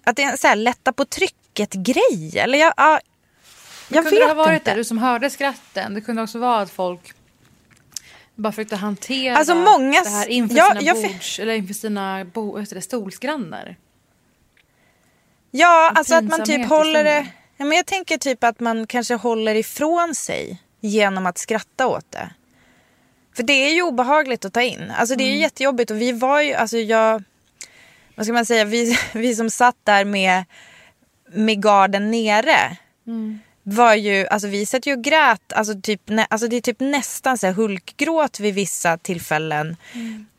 Speaker 3: att det är en så här lätta på trycket-grej. Eller jag, ja, jag
Speaker 2: kunde det
Speaker 3: vet
Speaker 2: ha varit
Speaker 3: inte.
Speaker 2: det, du som hörde skratten. Det kunde också vara att folk bara försökte hantera
Speaker 3: Alltså, många-
Speaker 2: det här inför
Speaker 3: Ja,
Speaker 2: sina bords, eller inför sina bo, det, stolsgrannar.
Speaker 3: Ja, alltså att man typ håller det... Ja, men jag tänker typ att man kanske håller ifrån sig genom att skratta åt det. För det är ju obehagligt att ta in. Alltså det är ju
Speaker 2: Mm.
Speaker 3: jättejobbigt och vi var ju, alltså jag... Vad ska man säga? Vi, vi som satt där med, med garden nere.
Speaker 2: Mm.
Speaker 3: Var ju, alltså vi satt ju och grät, alltså, typ, alltså det är typ nästan så här hulkgråt vid vissa tillfällen.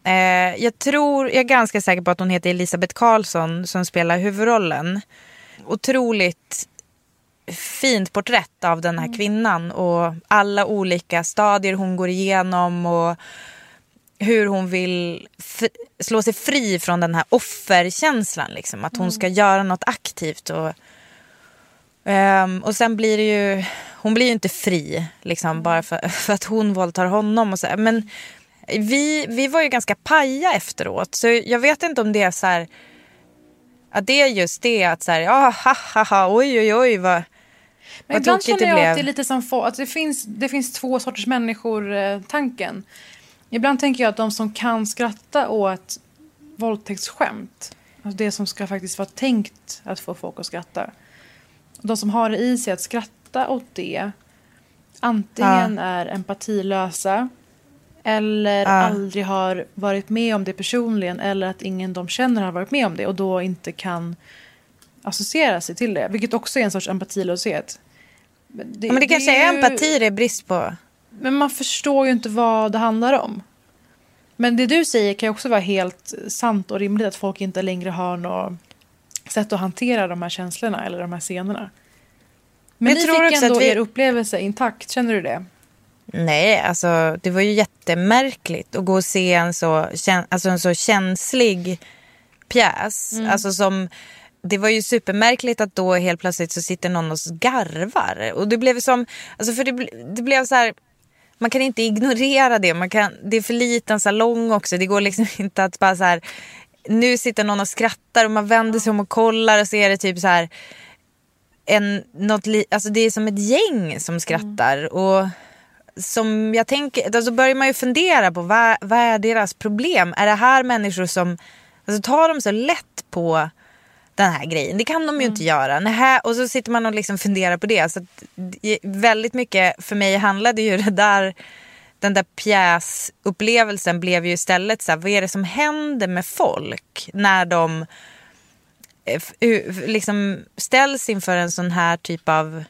Speaker 3: Eh, jag tror, jag är ganska säker på att hon heter Elisabeth Karlsson som spelar huvudrollen. Otroligt fint porträtt av den här kvinnan och alla olika stadier hon går igenom och hur hon vill slå sig fri från den här offerkänslan. Liksom. Att hon ska göra något aktivt. Och, ehm, och sen blir det ju, hon blir ju inte fri liksom, bara för, för att hon våldtar honom. Och så. Men vi, vi var ju ganska paja efteråt. Så jag vet inte om det är så här, att det är just det att så här, ja, ha, ha, ha, oj, oj, oj, vad,
Speaker 2: Men
Speaker 3: vad
Speaker 2: ibland känner
Speaker 3: det
Speaker 2: jag
Speaker 3: blev.
Speaker 2: att det är lite som få, att det finns, det finns två sorters människor-tanken. Ibland tänker jag att de som kan skratta åt våldtäktsskämt, alltså det som ska faktiskt vara tänkt att få folk att skratta. De som har det i sig att skratta åt det, antingen är empatilösa eller
Speaker 3: Ja.
Speaker 2: aldrig har varit med om det personligen eller att ingen de känner har varit med om det och då inte kan associera sig till det. Vilket också är en sorts empatilöshet. Men det,
Speaker 3: Ja, men det, kanske är
Speaker 2: ju-
Speaker 3: empati det är brist på.
Speaker 2: Men man förstår ju inte vad det handlar om. Men det du säger kan också vara helt sant och rimligt att folk inte längre har något sätt att hantera de här känslorna eller de här scenerna. Men
Speaker 3: Jag
Speaker 2: ni
Speaker 3: tror
Speaker 2: fick ändå
Speaker 3: att vi-
Speaker 2: er upplevelse intakt, känner du det?
Speaker 3: Nej, alltså det var ju jättemärkligt att gå och se en så, alltså, en så känslig pjäs.
Speaker 2: Mm.
Speaker 3: Alltså som, det var ju supermärkligt att då helt plötsligt så sitter någon och garvar. Och det blev som, alltså för det, det blev så här, man kan inte ignorera det. Man kan, det är för liten salong också. Det går liksom inte att bara så här, nu sitter någon och skrattar och man vänder sig om och kollar och så är det typ så här, en, något li, alltså det är som ett gäng som skrattar. Och som jag tänker, då så börjar man ju fundera på vad, vad är deras problem? Är det här människor som, alltså tar de så lätt på den här grejen? Det kan de ju inte göra. Nähä, och så sitter man och liksom funderar på det. Så att, väldigt mycket för mig handlade ju det där, den där pjäsupplevelsen blev ju istället så här, vad är det som händer med folk när de eh, liksom ställs inför en sån här typ av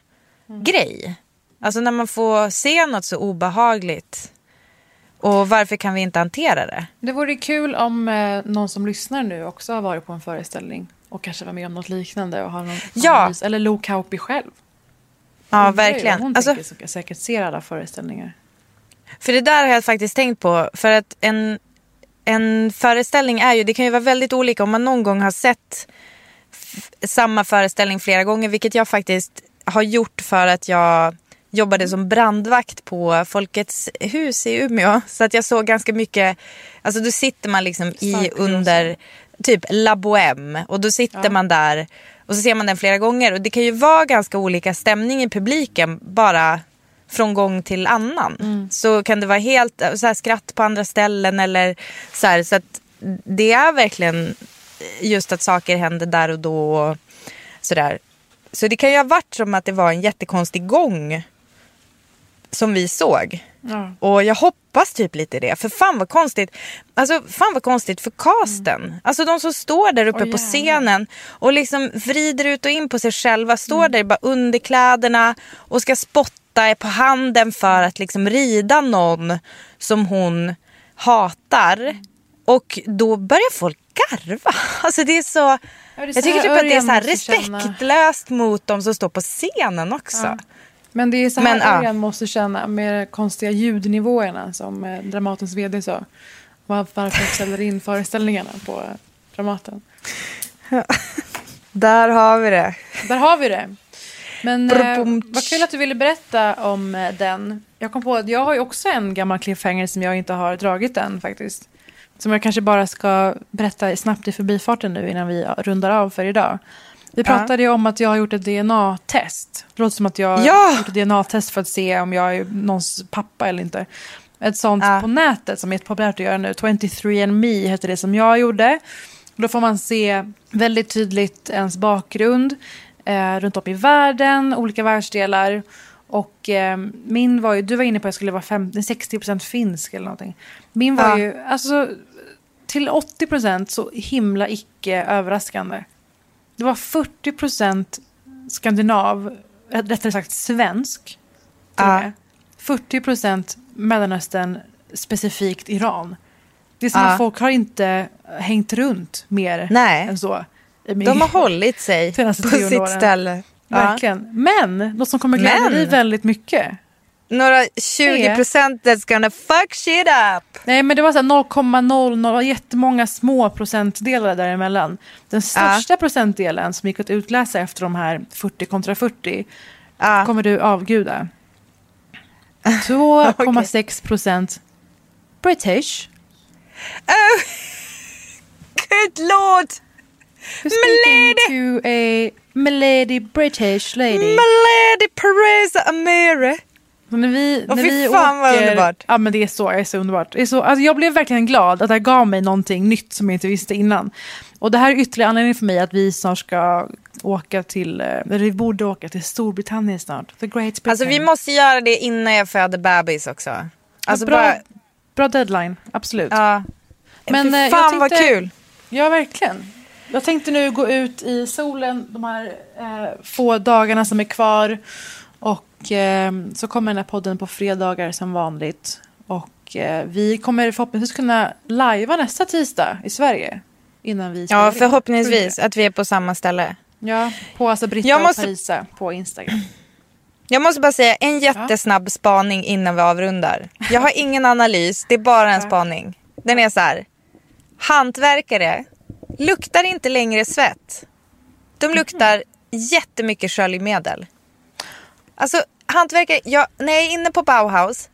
Speaker 3: grej. Alltså när man får se något så obehagligt. Och varför kan vi inte hantera det?
Speaker 2: Det vore kul om eh, någon som lyssnar nu också har varit på en föreställning och kanske var med om något liknande och har någon
Speaker 3: Ja.
Speaker 2: analys. Eller Lo Kauppi själv.
Speaker 3: Ja, verkligen.
Speaker 2: Hon
Speaker 3: Alltså,
Speaker 2: tänker säkert ser alla föreställningar.
Speaker 3: För det där har jag faktiskt tänkt på. För att en, en föreställning är ju, det kan ju vara väldigt olika om man någon gång har sett samma föreställning flera gånger. Vilket jag faktiskt har gjort för att jag jobbade som brandvakt på Folkets hus i Umeå. Så att jag såg ganska mycket, alltså då sitter man liksom i under typ La Bohème och då sitter man där och så ser man den flera gånger och det kan ju vara ganska olika stämning i publiken bara från gång till annan. Så kan det vara helt så här, skratt på andra ställen eller så här, så att det är verkligen just att saker händer där och då och sådär. Så det kan ju ha varit som att det var en jättekonstig gång som vi såg.
Speaker 2: Ja.
Speaker 3: Och jag hoppas typ lite det. För fan vad konstigt. Alltså fan vad konstigt för casten. Alltså de som står där uppe
Speaker 2: Åh,
Speaker 3: på scenen och liksom vrider ut och in på sig själva. Står där i bara underkläderna och ska spotta på handen för att liksom rida någon som hon hatar. Och då börjar folk garva. Alltså det är så...
Speaker 2: Ja, det är
Speaker 3: jag tycker typ att det är
Speaker 2: Örjan
Speaker 3: så här
Speaker 2: måste känna.
Speaker 3: respektlöst mot de som står på scenen också.
Speaker 2: Ja. Men det är så här
Speaker 3: Men, ja.
Speaker 2: Örjan måste känna med de konstiga ljudnivåerna som eh, Dramatens vd sa. Var- Varför ställer in föreställningarna på Dramaten.
Speaker 3: Där har vi det.
Speaker 2: Där har vi det. Men eh, vad kul att du ville berätta om eh, den. Jag kom på att jag har ju också en gammal cliffhanger som jag inte har dragit än faktiskt. Som jag kanske bara ska berätta snabbt i förbifarten nu innan vi rundar av för idag. Vi pratade ju om att jag har gjort ett DNA-test. Det låter som att jag
Speaker 3: Ja!
Speaker 2: har gjort ett DNA-test för att se om jag är någons pappa eller inte. Ett sånt
Speaker 3: Ja.
Speaker 2: på nätet som är populärt att göra nu. 23andMe heter det som jag gjorde. Då får man se väldigt tydligt ens bakgrund eh, runt om i världen, olika världsdelar. Och eh, min var ju, du var inne på att jag skulle vara 50, 60% finsk eller någonting. Min var
Speaker 3: Ja.
Speaker 2: ju, alltså till 80% så himla icke överraskande. Det var 40% skandinav, eh, rättare sagt svensk.
Speaker 3: Ja.
Speaker 2: med. 40% Mellanöstern, specifikt Iran. Det är som
Speaker 3: Ja.
Speaker 2: att folk har inte hängt runt mer
Speaker 3: Nej.
Speaker 2: än så.
Speaker 3: De har hållit sig på sitt
Speaker 2: åren.
Speaker 3: ställe. Ja.
Speaker 2: Verkligen. Men något som kommer glädja dig väldigt mycket.
Speaker 3: Några 20 procent that's gonna fuck shit up.
Speaker 2: Nej, men det var så här 0,00 och jättemånga små procentdelar däremellan. Den största procentdelen som gick att utläsa efter de här 40 kontra 40
Speaker 3: Ja.
Speaker 2: kommer du avguda. 2,6 procent British.
Speaker 3: Oh. Good lord!
Speaker 2: Speaking to a milady British lady.
Speaker 3: Milady Pereza Amira.
Speaker 2: Så när vi, när
Speaker 3: fy
Speaker 2: vi
Speaker 3: fan, vad
Speaker 2: åker,
Speaker 3: underbart.
Speaker 2: Ja men det är så, det är så underbart. Det är så, alltså, jag blev verkligen glad att det här gav mig någonting nytt som jag inte visste innan. Och det här är ytterligare anledning för mig att vi snart ska åka till, eh, eller vi borde åka till Storbritannien snart. The Great Britain.
Speaker 3: Alltså vi måste göra det innan jag föder bebis också. Alltså
Speaker 2: bra,
Speaker 3: bara,
Speaker 2: bra deadline, absolut.
Speaker 3: ja.
Speaker 2: Men,
Speaker 3: Men
Speaker 2: eh,
Speaker 3: fan
Speaker 2: jag
Speaker 3: vad
Speaker 2: tänkte-
Speaker 3: kul.
Speaker 2: Ja, verkligen. Jag tänkte nu gå ut i solen de här eh, få dagarna som är kvar. Och eh, så kommer den här podden på fredagar som vanligt. Och eh, vi kommer förhoppningsvis kunna lajva nästa tisdag i Sverige. Innan vi
Speaker 3: Ja, förhoppningsvis att vi är på samma ställe.
Speaker 2: Ja, på alltså Britta
Speaker 3: Jag måste-
Speaker 2: och Parisa på Instagram.
Speaker 3: Jag måste bara säga en jättesnabb spaning innan vi avrundar. Jag har ingen analys, det är bara en spaning. Den är så här. Hantverkare luktar inte längre svett. De luktar jättemycket sköljmedel. Alltså hantverkare, jag, när jag är inne på Bauhaus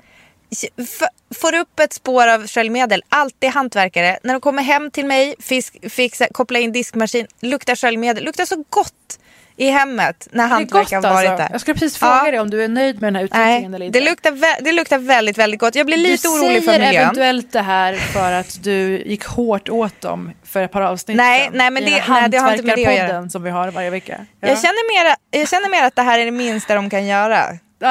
Speaker 3: får upp ett spår av sköljmedel, alltid hantverkare. När de kommer hem till mig, fisk, fixa, koppla in diskmaskin, luktar sköljmedel. Luktar så gott i hemmet när
Speaker 2: Det är
Speaker 3: hantverkare
Speaker 2: gott
Speaker 3: har varit
Speaker 2: alltså.
Speaker 3: där.
Speaker 2: Jag skulle precis fråga
Speaker 3: Ja.
Speaker 2: dig om du är nöjd med den här utvecklingen eller
Speaker 3: Nej,
Speaker 2: inte.
Speaker 3: det luktar, det luktar väldigt, väldigt gott. Jag blir lite
Speaker 2: du
Speaker 3: orolig för
Speaker 2: säger
Speaker 3: miljön.
Speaker 2: eventuellt det här för att du gick hårt åt dem för ett par avsnitt
Speaker 3: Nej, nej, men det- nej, det har inte med det att göra.
Speaker 2: som vi har varje vecka. Ja.
Speaker 3: Jag, känner mer, jag känner mer att det här är det minsta de kan göra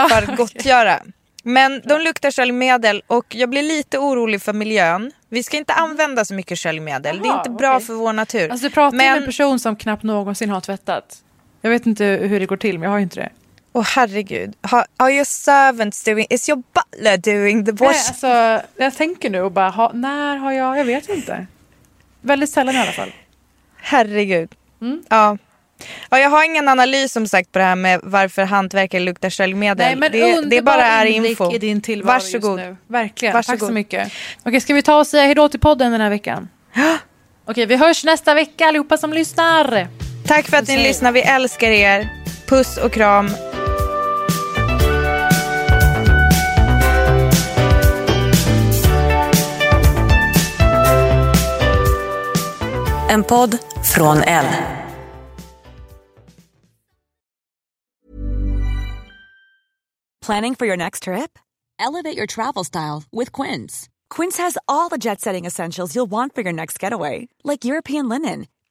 Speaker 3: för att gottgöra. Men de luktar sköljmedel och jag blir lite orolig för miljön. Vi ska inte använda så mycket sköljmedel. det är inte bra
Speaker 2: okej.
Speaker 3: för vår natur.
Speaker 2: Alltså du pratar ju med
Speaker 3: men,
Speaker 2: en person som knappt någonsin har tvättat. Jag vet inte hur det går till, men jag har ju inte det.
Speaker 3: åh herregud. Har, are your servants doing, is your butler doing the
Speaker 2: Nej,
Speaker 3: wash?
Speaker 2: alltså, jag tänker nu och bara, ha, när har jag, jag vet inte. Väldigt sällan i alla fall.
Speaker 3: Herregud. Ja. ja. Jag har ingen analys som sagt på det här med varför hantverkare luktar sköljmedel.
Speaker 2: Nej, men
Speaker 3: det, det bara är info.
Speaker 2: i din tillvaro
Speaker 3: Varsågod.
Speaker 2: just nu. Verkligen.
Speaker 3: Varsågod.
Speaker 2: Tack så mycket. Okej, ska vi ta och säga hejdå till podden den här veckan? Okej, vi hörs nästa vecka allihopa som lyssnar.
Speaker 3: Tack för att ni lyssnar. Vi älskar er. Puss och kram.
Speaker 11: En podd från L.
Speaker 12: Planning for your next trip? Elevate your travel style with Quince. Quince has all the jet setting essentials you'll want for your next getaway, like European linen,